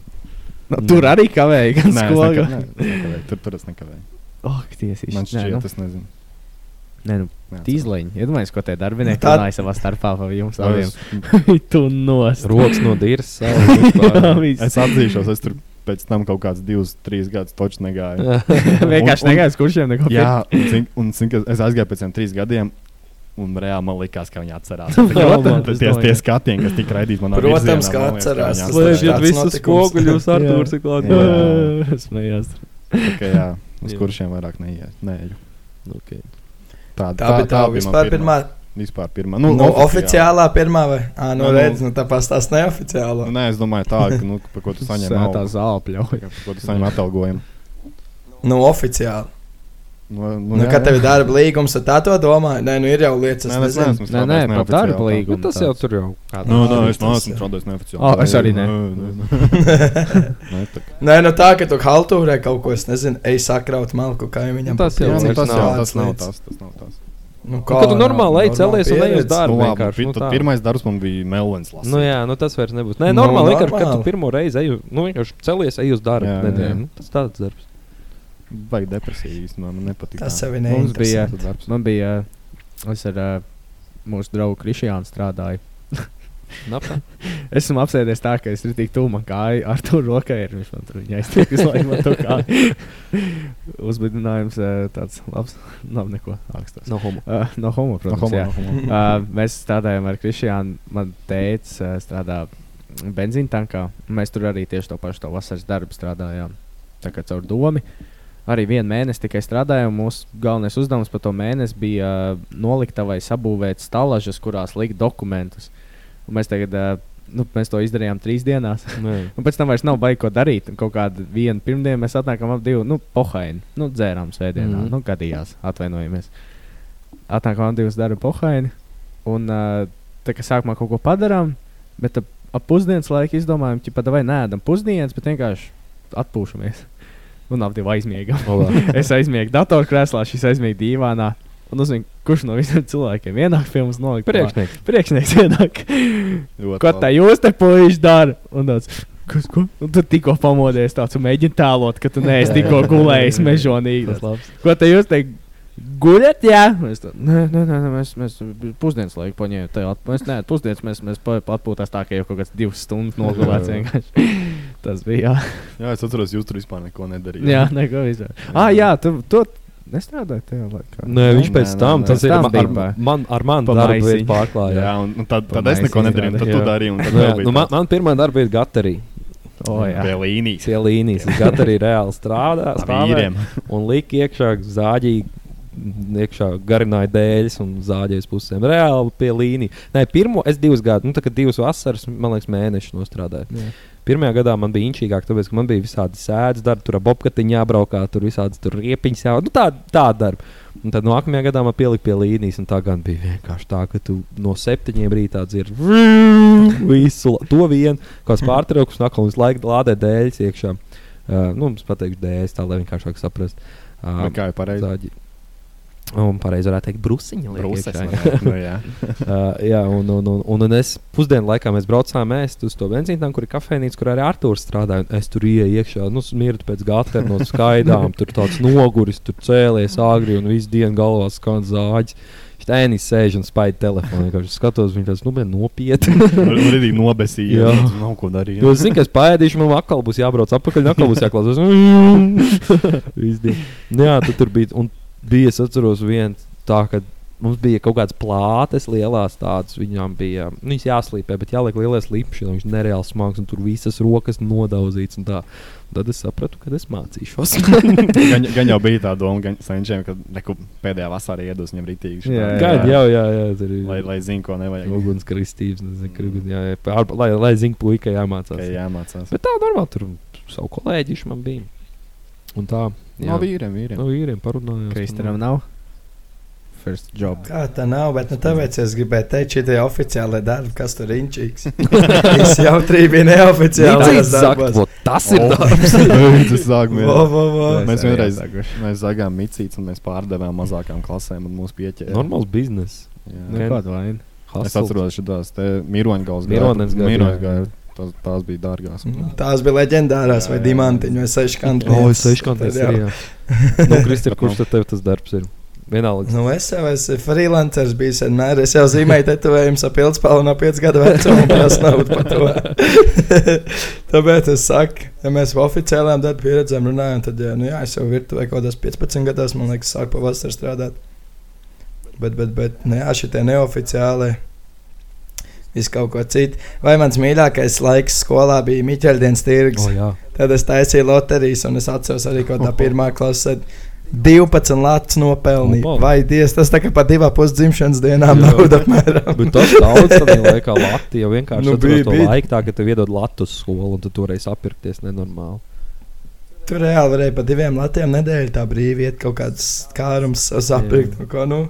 Nu, tur arī kavēja, gan Nē, es skolā, neka- gan- nē, nekavēju. Tur, tur es nekavēju. Ak, tiesīši. Man Nē, šķiet, nu. es nezinu. Nē, nu, tīzliņi. Iedomājieties, ko tie darbinieki Tā- runāja savā starpā par jums abiem. [laughs] tu nost. Rokas no [laughs] viss. Es atzīšos, es tur pēc tam kaut kāds divus, trīs gadus toču negāju. [laughs] Vienkārši Un- un- negāju uz kursiem, neko Jā, un, un ka es aizgāju pēc tam trīs gadiem. Un reāli man likās, ka viņi atcerās. Protams, [laughs] tie, tie skatieni, kas tika raidīti manā Protams, virzienā, ka liekas, atcerās. tāds visus spoguļus, Artūrs ir klāt. Jā. Smējās. [laughs] Tā uz kuršiem vairāk neie- neeju. Okay. Tā, Tā bija tā vispār pirmā. Vispār pirmā. Nu, nu, oficiālā pirmā vai? Ā, nu, Nu, nu. redz, nu, tā pastāst neoficiāla. Nu, nē, es domāju, tā, ka, nu, par ko tu saņem Svētā algu. zāle pļauj. Jā, par ko tu saņem atalgojumu. Nu, oficiāli. Nu, nu, Nu, jā, kad tev ir darba līgums, tad tā to domā. Nē, nu ir jau lietas, Nē, nē, strādājis par neoficiāli darba tā. līgumu. Nu, tas jau tur jau kādā Nu, nē, Nē, es tas neesmu strādājis neoficiāli. O, es arī ne. Nē, nē. Nē, tā kā- Nē, nu tā, ka tu haltūrē kaut ko, es nezinu, ej sakraut malku kaimiņam. Nu, tas jau nu, tas jau tādas tas nav tas. tas, nav tas. Nu, Nu, kad tu normāli ej, celies un ej uz darbu. Nu, labi, nu, pirmais darbs man bija melns. Nu, jā, nu, tas vairs nebūs. Nē, Nu, normāli, nu, kad, kad tu normāli. pirmo reizi eju, nu, vienkārši celies, ej uz darbu. Jā, jā. Nu, tas tāds darbs. Vajag depresiju īstenībā. Man nepatīk. Tas tā. sevi Mums bija, darbs. man bija, es ar uh, mūsu draugu Krišjānu strādāju. [laughs] Esmu apsēdies tā, ka es tur tik tuvu kāju ar to rokai. ir Viņš man tur aiztiek visu laiku. man to kāju. [laughs] Uzbudinājums tāds labs. Nav neko ākstos. No homo. Uh, no homo, No protams. homo, jā. no homo. [laughs] Uh, mēs strādājām ar Krišjānu. Man teica, uh, strādā benzīna tankā. Mēs tur arī tieši to pašu to vasaras darbu strādājām. Tā kā caur domu. Arī vienu mēnesi tikai strādājām. Mūsu galvenais uzdevums par to mēnesi bija uh, noliktavai sabūvēt stalažas, kurās likt dokumentus. Un mēs tagad uh, nu, mēs to izdarījām trīs dienās. [laughs] Un pēc tam vairs nav baigi ko darīt. Un kaut kādu vienu pirmdienu mēs atnākām ap divu, nu, pohaini. Nu, dzērām svētdienā, mm. -hmm. nu, gadījās, atvainojamies. Atnākām ap divas darba pohaini. Un uh, tā kā sākumā kaut ko padarām, bet ap, ap pusdienas laiku izdomājām, ka pat vai nē, pusdienas, bet vienkārši atpūšamies. Un ap divu aizmiegam. [laughs] Olā. es aizmiegu datorkrēslā, šis aizmiega dīvānā. Un uzzinu, kurš no visiem cilvēkiem ienāk pie mums nolikt. Priekšnieks. Priekšnieks ienāk. Ko tā jūs te puiši dara? Un tāds, kas, ko? Un tu tikko pamodies tāds mēģini tēlot, ka tu neesi [laughs] tikko gulējis mežonīgi. Tas labs. Ko te jūs te guļat? Jā, mēs tā, nē, nē, nē, nē, mēs, mēs pusdienas laiku paņēmām. te at- Mēs, nē, pusdienas mēs, mēs atpūtās tā, ka jau kaut kāds divas stundas nogulēts vienkārši. [laughs] Tas bija, jā. Jā, es atceros, jūs tur vispār neko nedarījāt. Jā, neko vispār. Ah, jā, tu, tu nestrādāji tajā laikā. Nē, viņš pēc nē, tam, nē, tas nē. ir Tam ar, pa- man, ar mani darbu vietu pārklājās. Jā, un, un tad, tad es neko nedarīju, tad tu darīji. un tad Nu, nu, man, man pirmā darba vieta Gatarī. O, jā. Pie līnijas. Pie līnijas. Es Gatarī reāli strādā, Ar stāvēju vīriem. un lika iekšā zāģīgi. Iekšā garināja dēļas un zāģējas pusēm. Reāli pie līnijas. Nē, pirmo es divus gadus, nu, tā kā divas vasaras, man liekas, mēnešus nostrādāju. Jā. Pirmajā gadā man bija inčīgāk, tāpēc, ka man bija visādi sēdes darbi, tur ap apgabatiņā jābraukā, tur visādi tur riepiņas jau. Nu, tā, tā darba. Un tad nākamajā gadā man pielika pie līnijas, un tā gan bija vienkārši tā, ka tu no septiņiem rītā dzirdi [laughs] visu to vienu, kāds pārtraukums, un atkal visu laiku lādē dēļas iekšā. Uh, nu, es pateikšu dēļas, tā lai vienkāršāk saprastu. Uh, kā ir pareizi? Un pareizi varētu teikt, brūciņa. ne? Nu, jā. [laughs] uh, jā, un, un, un, un, un es pusdienu laikā mēs braucām ēst uz to benzīnu, kur ir kafejnīca, kur arī Arthurs strādāja. Es tur ienāku iekšā, nu, smirdu pēc gata no skaidām, tur tāds noguris, tur cēlies agri un visu dienu galvā skan zāģis. Stēnis sēž un spēļ telefonu. Viņš skatos, viņš tāds nu, nopietni. [laughs] Un arī nobesīja, Jā. nav ko darīt. Es zinu, ka es pēdīšu, man atkal būs jābrauc atpakaļ, atkal būs jāklausās. [laughs] Nu Jā, tad tur bija. Un bija, es atceros, viens tā, ka mums bija kaut kādas plātes lielās tādas. Viņām bija, nu, viņas jāslīpē, bet jāliek lielais līpšs, jo viņš ir nereāli smags, un tur visas rokas nodauzīts. un tā. Un Tad es sapratu, ka es mācīšos. [laughs] gan, gan jau bija tā doma, gan senčiem, ka neku pēdējā vasarā iedos viņam rītīgi. Jā, jā, jā, jā, jā tur ir. Lai, lai zinātu, ko nevajag. Ugunskristības, nezinu, kur, jā, jā, pār- lai, lai zinātu, puika jāmācās. Ka jāmācās. Bet tā normāli tur savu kolēģišu man bija. Un tā. No vīriem, vīriem. No vīriem parunājās. Kristianam nav first job. Kā tā nav, bet nu, tāpēc es gribēju teikt, šī ir oficiālā darba, kas tur ir inčīgs. [laughs] Viss jau trīs bija neoficiāli. Nicīgs saka, "Vo, tas ir darbs." Tas vo, vo. Mēs vienreiz zagājām micītes un mēs pārdevām mazākām klasēm un mūsu pieķēra. Normāls bizness. Nu, kāda vaina? Es atceros miroņgals. Miroņas gāja, Miroņas jā. gāja. Tās, tās bija dārgās. Tās bija leģendārās, vai diamantiņas, vai seškantas. O, es seškantas ir, jā. [laughs] Nu, Kristian, kurš tad tev tas darbs ir? Vienalga. Nu, es jau esmu freelanceris, bijis vienmēr. Es jau zīmēju tetovējumus ap pildspalvu no 5 gadu vecuma, un tas nav par to. [laughs] Tāpēc es saku, ja mēs par oficiālām darba pieredzēm runājam, tad jā, nu, jā, es jau virtuvē kaut kādās 15 gados, man liekas, sāku pavasarī strādāt. Bet, bet, bet nu, jā, šitie neoficiāli. Viss kaut ko citu. Vai mans mīļākais laiks skolā bija Miķeļdienas tirgus? O, jā. Tad es taisīju loterijas, un es atceros arī, ka tā pirmā klase 12 lats nopelnīja. Opa. Vai Dievs, tas tā kā pa divām pusdzimšanas dienām nauda apmēram. Bet tas daudz tādā laikā Latvijā jau vienkārši Nu, bija- bija, laiku, tā, ka tev iedod latu uz skolu, un tu toreiz apirkties nenormāli. Tur reāli varēja pa diviem latiem nedēļu tā brīvi iet kaut kāds kārums sapirkt. nu, Ko, nu,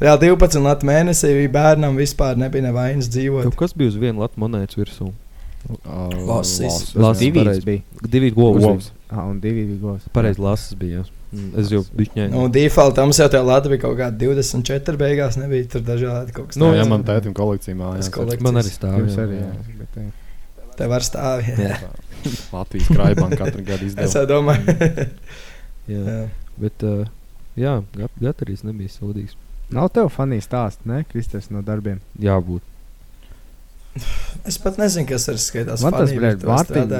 reāli 12 latu mēnesī bērnam vispār nebija nevainas dzīvot. Tev kas bija uz vienu latu monētas virsū? Lasis. Lasis bija. Divi govs. Ah, un divi govs. Pareizi lasis bija. jā. Mm, Es jau biju ņēmis. Nu, defaultā mums jau tā lata bija kaut kāda 24 beigās, nebija tur dažādi kaut kas Nu, jā, man tētim kolekcija mājās. Man arī stāv. Jā. arī, jā. Bet, jā. Tev var stāvēt. Jā. [laughs] Latvijas krājbanka katru gadu Es izdevuma. jau domāju. [laughs] Jā. Jā. Bet, uh, jā, Gat- Gatarīs nebija sūdīgs. Nav tev fanī stāsts, ne, Kristers, no darbiem? Jābūt. Es pat nezinu, kas ir skaitās. Man tas bija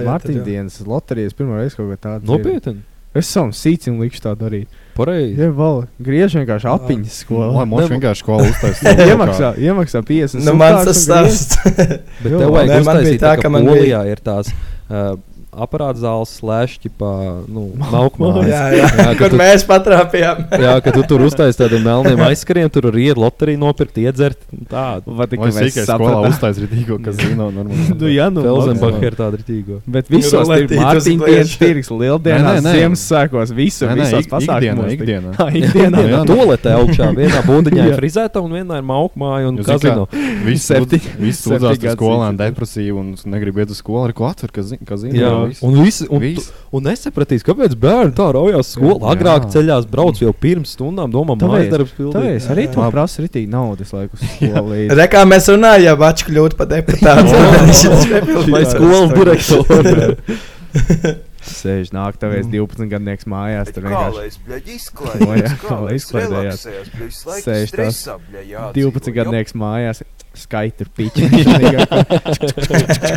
Mārtiņdienas loterijas pirmo reizi kaut kā tāda. Nopietni. Es savam sīcim likšu tā darīt. Pareizi. Jā, val, griež vienkārši apiņas Lai skolā. mums vienkārši skola uztaisīja. [laughs] iemaksā, iemaksā 50. Nu, mans tas stāsts. Bet tev vajag man bija uztaisīt tā, ka man Polijā ir tās uh, aparāta zāles, slēšķi pa, nu, [laughs] laukumā. Jā, jā, ka kur tu- mēs patrāpījām. [laughs] Jā, ka tu tur uztaisīji tādiem melniem [laughs] aizskariem, tur arī iet loteriju nopirkt, iedzert. Tādu. Sīkais skolā uztaisīja rītīgo kazino? Nu, jā, nu, Felsenbach ir tāda rītīga. Bet visos ir Mārtiņdienas priekšu. tirgs, lieldienās. Ziemassvētkos, nē, visos pasākumos. ikdienā, ikdienā. Jā, Jā, toaletē augšā. Vienā bundiņā ir Jā. frizēta un vienā ir maukmāja un kazino. Visi sūdzās, cits. depresīvi un negrib iet uz skolu. Arī ko atver, kas Jā, un, visi, un, Viss. tu- un nesapratīs, kāpēc bērni tā raujās skolā. Jā. Agrāk ceļās, brauc jau pirms stundām, domā, mājas darbs Tā es arī pildīt. to prasu ritīgi naudas laiku skolā. Rekā mēs runājām, kļūtu par deputātu. Vai skolas [laughs] direktoru? [laughs] Sēž nāk, tāpēc 12 gadnieks mājās. Tur Kā vienkārši lai [laughs] izklaidējās. Sēž jā, 12 gadnieks mājās. Skaita.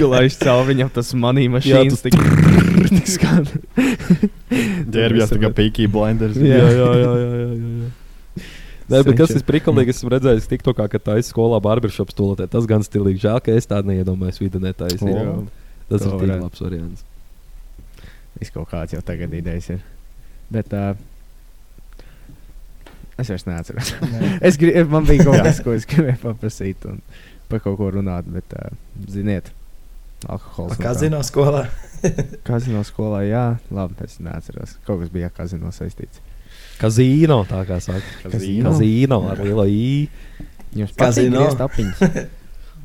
Lai [laughs] viņš caur viņam tas manī mašīnas tik [laughs] skan. Ģērbjās tā kā Peaky Blinders. Jā, jā, jā. jā, jā, jā. Nē, bet kas ir prikalīgi, esmu redzējis, tikko kā tā ir skolā barbershops tolotē. Tas gan stilīgi. Žēl, ka es tādu neiedomājos vidē taisīt. Tas To ir tik labs variants. Viss kaut kāds jau tagad idejas ir. Bet uh, es vairs neatceros. es grib, man bija kaut kas, ko es gribēju paprasīt un par kaut ko runāt, bet, uh, ziniet, alkohols. un tā. Kazino skolā. [laughs] Kazino skolā, jā, labi, es neatceros. Kaut kas bija kazino saistīts. Kazino, tā kā saka. Kazino? Kazino ar lielo I. Jums patīk tapiņas. [laughs]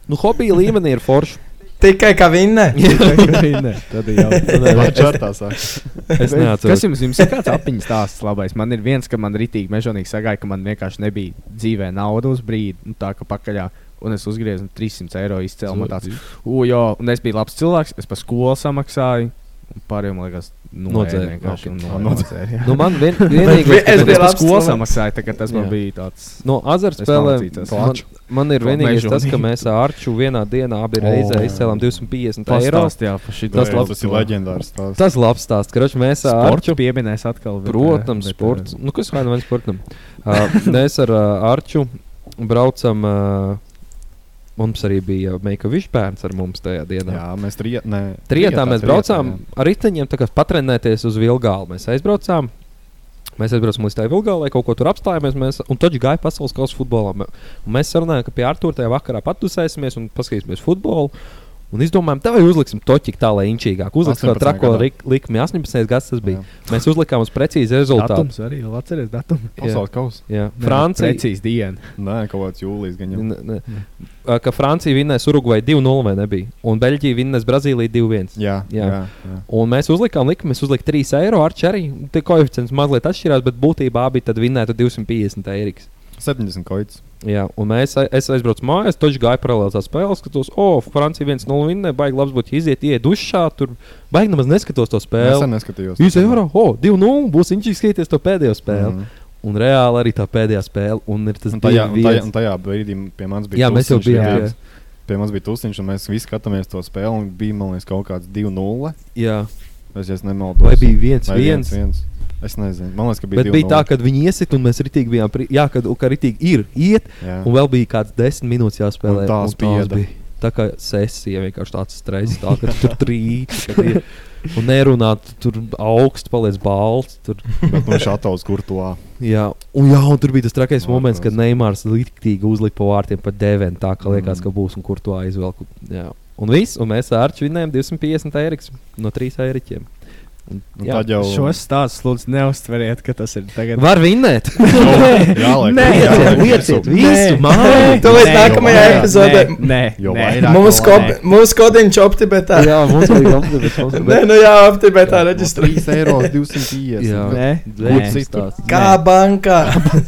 Nu, hobija līmenī ir forši. Tikai kā vinnē. [laughs] Nē, Tad [laughs] jau Tā čartā sāk. Es Bet neatceros. Kas jums, jums ir kāds apiņas stāsts labais? Man ir viens, ka man rītīgi mežonīgi sagāja, ka man vienkārši nebija dzīvē nauda uz brīdi, nu, tā kā pakaļā. Un es uzgriezu un 300 eiro izcēlu. Tāds, u, jo, un es biju labs cilvēks, es par skolu samaksāju. un Pārējiem, man liekas, Nodzēra. vienkārši. Ok. un Ah, nodzēra. Nu, man vien- Bet vienīgais, vi- kas labs skolu cilvēks. samaksāju, samaksāju, tas man Jā. bija tāds. No azartspēlēm man, man ir vienīgais tas, ka mēs ar Arču vienā dienā abi reizē O. izcēlām 250 eiro. Jā, šito. tas, Jā, labs, tas ir leģendārs stāsts. Tas labs stāsts. Karoč, mēs ar Arču pieminēs atkal, bet, Protams, bet, sports. Nu, kas vai viens sportam? Uh, [laughs] mēs ar uh, Arču braucam. Uh, Mums arī bija Meika Višbērns ar mums tajā dienā. Jā, mēs trijā- ne, Trietā trietā, mēs trietā, braucām jā. ar riteņiem, kā patrenēties uz Vilgālu. Mēs aizbraucām. Mēs aizbraucām līdz tai Vilgālai, kaut ko tur apstājāmies. Mēs, un tad gāja pasaules kausa futbolā. Un mēs sarunājām, ka pie Artur tajā vakarā patusēsimies un paskatīsimies futbolu. Un izdomājām, tā vai uzliksim toķi tā, lai inčīgāk. Uzliksim 18. to trako gadā. rik- likmi. 18. gads tas bija. Mēs uzlikām uz precīzi rezultātu. Datums arī, vēl atceries datumu. Pasaules kausa. Jā, Nē, Francija. precīzi diena. Nē, kaut kāds jūlijas gan jau. Ka Francija vinnēs Urugvai 2-0 vai nebija? Un Beļģija vinnēs Brazīliju 2-1. Jā, jā, jā. Un mēs uzlikām likumu, mēs uzlikām 3 eiro ar čeri. Tie koeficients mazliet atšķirās, bet būtībā abi tad vinnētu 250 eiro. 70 koits. Jā, un mēs, es aizbraucu mājās, toķis gāja paralēli tās spēles, skatos, o, oh, Francija 1-0 vinnē, baigi labs būtu iziet, iet dušā, tur baigi nemaz neskatos to spēli. Es neskatījos. 2 eiro, o, 2-0, būs viņš skatīties to pēdējo spēli. Mhm. Un reāli arī tā pēdējā spēle, un ir tas Un tajā, un tajā, 2-1. un tajā brīdī pie mums bija Jā, mēs jau bijām, jā. Pie mums bija tusiņš, un mēs visi skatāmies to spēli. un Bija, man liekas, kaut kāds 2-0. Jā. Es jau nemaldos. Vai bija viens, Vai viens? viens? Es nezinu. Man liekas, ka bija Bet bija 2-0. tā, ka viņi iesit, un mēs ritīgi bijām. Pri... Jā, kad ka ritīgi ir iet, Jā. un vēl bija kāds desmit minūtes jāspēlē. Un tā spieda. bija. Tā kā sesija vienkārši tāds stress, tā ka tu tur trīc. Un nerunāt, tur augsts paliec balts. Tur. Bet nu šādos kurtuā. Jā, un, jā, un tur bija tas trakais Jā, moments, kad. Neimārs liktīgi uzlika vārtiem pa devenu. Tā kā liekas, Mm. ka būs un kur to aizvelku. Jā. Un viss, un mēs ar Arču vinnējām 250 eiro no 3 eiriķiem. Un, Un jā. tad jau- Šos stāstus lūdzu neuztveriet, ka tas ir tagad. Var vinnēt. [laughs] Jā, lieciet visu, māju. Tu līdz nākamajai epizodē. nē, nē, Jo nē. vairāk, Mūsu jo ko- vairāk. mūsu kodiņš optibetā. Jā, mums vajag optibetā. Nē, nu jā, optibetā reģistrē. 3 eiro 250. Jā. Nē, Kur nē. citur? Kā bankā.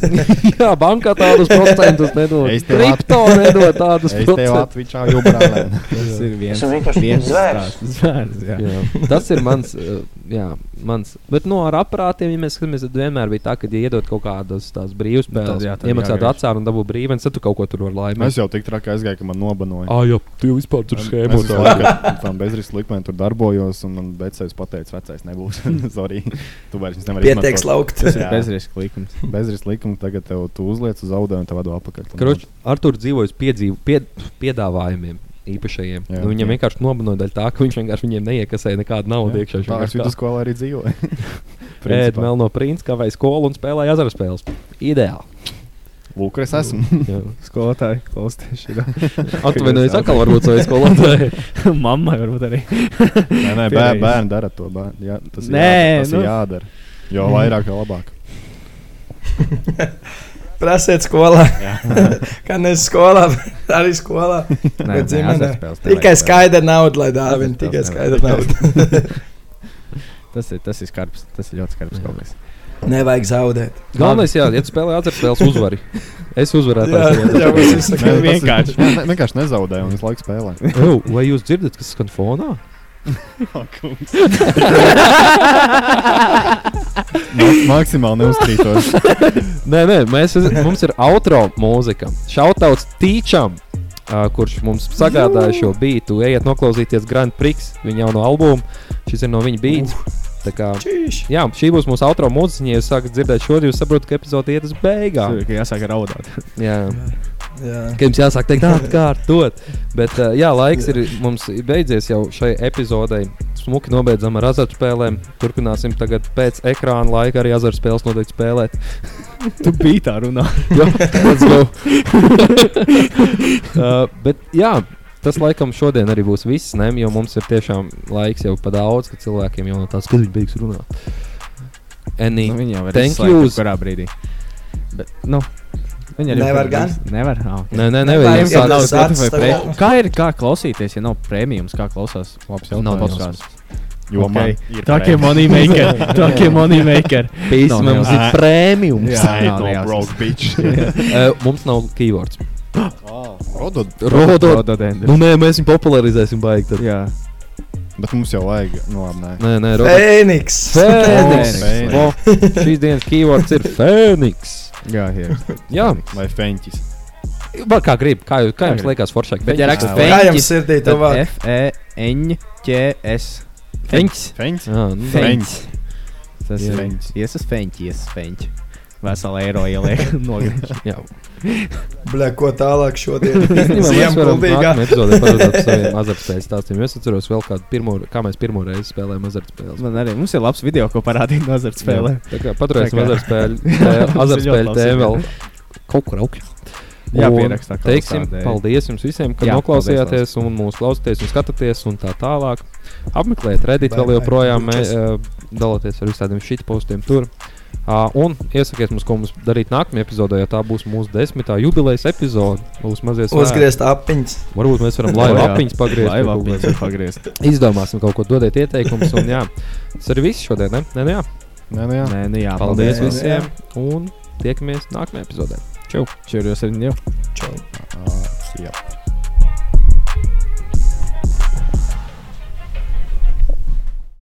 [laughs] Jā, bankā tādus procentus nedod. Es tev Kripto nedod tādus [laughs] Es tev procentus. Tas ir viens. Esmu vienkārši viens zvērs. stāsts. Zvērs, jā. Jā, tas ir mans. Jā, mans. Bet no ar aparātiem, ja mēs skatāmies, tad vienmēr bija tā, ka, ja iedod kaut kādas tās brīvas Tad spēles, jā, tad iemaksāt jāgriež. atsāru un dabū brīvens, tad tu kaut ko tur vari laimēt. Es jau tik traki aizgāju, ka man nobanoja. Ah, jā, tu jau vispār tur Es schēmo visu laiku tam bezrisku likmēm tur darbojos, un man becējs pateica, vecais nebūs. [laughs] Sorry, tu vairs nevari Pietiek slaukt. Tas [laughs] ir Jā. bezriska likums. Bezrisku likumu tagad tev tu uzliec uz audio un tev vado apakaļ. Kroč, Artur dzīvojas piedzīv, pied, piedāvājumiem. Īpašajiem. Jā, Nu, viņam jā. vienkārši nobanoja daļa tā, ka viņš vienkārši viņiem neiekasēja nekādu naudu iekšā. Tā es vidusskolā arī dzīvoju. [laughs] Pēc vēl no princis, kā vai skolu un spēlēja azara spēles. Ideāli. Lūk, es esmu. [laughs] Skolotāji, klausieties, [laughs] šī Atvainojos, atkal varbūt savai skolotāji. Mammai varbūt arī. Nē, nē, bēr, Piereiz. bērni dara to. Bēr, jā, tas ir Nē, jādara. Tas nu. ir jādara. Jo vairāk, jo labāk. Prasiet skolā. Jā. [laughs] Kā nes skolā, arī skolā. Nē, Bet ģimenē. Tikai skaidra nauda, lai dāvina. Tikai skaidra nauda. [laughs] Tas ir, tas ir skarbs. Tas ir ļoti skarbs kaut kas. Nevajag zaudēt. Galvenais, jā, ja tu spēlē spēles, uzvari. Es uzvarēju. Jā, jā, tas ir- vienkārši. Vienkārši nezaudēju un visu laiku spēlēju. Ew, vai jūs dzirdat, kas skan fonā? [laughs] Mak- Maksimāli neuzkrītos. Nē, nē, mēs, mums ir outro mūzika. Šautauts Tīčam, uh, kurš mums sagādāja šo beatu. Ejiet noklausīties Grand Prix, viņa jauno albumu. Šis ir no viņa beats. Tā Kā, jā, šī būs mūsu outro mūzika. Ja jūs sākat dzirdēt šo, jūs saprotat, ka epizode iet uz beigām. Jāsāk raudāt. Jā. Jā. Ka jums jāsāk teikt, atkārtot. Bet, uh, jā, laiks ir mums beidzies jau šai epizodei. Smuki nobeidzam ar azartspēlēm. Turpināsim tagad pēc ekrāna laika arī azartspēles noteikti spēlēt. [laughs] Tu biji tā runā. [laughs] Jā, let's go. [laughs] uh, bet jā, tas laikam šodien arī būs viss, ne? jo mums ir tiešām laiks jau pa daudz, ka cilvēkiem jau no tās kad viņi beigs runāt. Any, Nu, viņi jau ir thank you. Kurā brīdī? Bet, nu, viņi arī Nevar var- gan? Nevar. Ah, okay. Nē, nē, ja Jums tas nav Spotify pre- Kā ir kā klausīties, ja nav prēmijums, kā klausās? Labs Nav jautājums. podkāsts. Jo Ok. man ir Tokie prēmija. moneymaker. [laughs] Tokie moneymaker. Pīs, Nav mums nejausmas. ir prēmijums. Jā, nav no nejausmas. broke bitch. [laughs] Eh, Mums nav keywords. [gasps] Rodod. Rodot. Rododendri. Nu, nē, mēs viņu popularizēsim baigi. Tad. Jā. Bet mums jau vajag. Nu, labi, nē. Nē, nē, rodot. Fēniks! Fēniks. Fēniks. O, Šīs dienas keywords ir Fēniks. Jā. [laughs] Jā, Vai feņķis. var kā grib. Kā, jūs- kā jums liekas, foršāk? Bet, ja raksta Kā feņķis, sirdī tad? F, E, N, Q, S. Feņķis. Feņķis. Jā, nu, Feņķis. Tas ir feņķis. Iesas feņķis, iesas feņķis. Vesela eiro ieliek. [laughs] Bļā, ko tālāk šodien? [laughs] Mēs varam nākamajā epizodē parunāt par saviem azartspēļu stāstiem. Es atceros vēl kādu pirmo, kā mēs pirmo reizi spēlējām azartspēles. Man arī mums ir labs video, ko parādīt no azartspēlēm. Tā kā paturēsim azartspēļu, azartspēļu tēmu vēl kaut kur augšā. Jā, pierakstā Teiksim, paldies jums visiem, ka Jā, noklausījāties un mūs klausāties un skatāties un tā tālāk. Apmeklējiet Reddit vēl joprojām, mē- uh, dalieties ar visādiem šīt postiem tur. Uh, un iesakiet mums, ko mums darīt nākamajā epizodē, jo tā būs mūsu desmitā jubilejas epizode. Būs mazie svētki. Uzgriezt apiņas. Varbūt mēs varam laivu jā. apiņas pagriezt. Laivu apiņas pagriezt. Izdomāsim kaut ko, dodiet ieteikumus. Un, jā, tas arī viss šodien. Ne? Nē, nu jā. Nē, nu jā. Nē, nu jā. Paldies paldies. visiem un tiekamies nākamajā epizodē. Čau! Čau, jūs arī jau. Čau.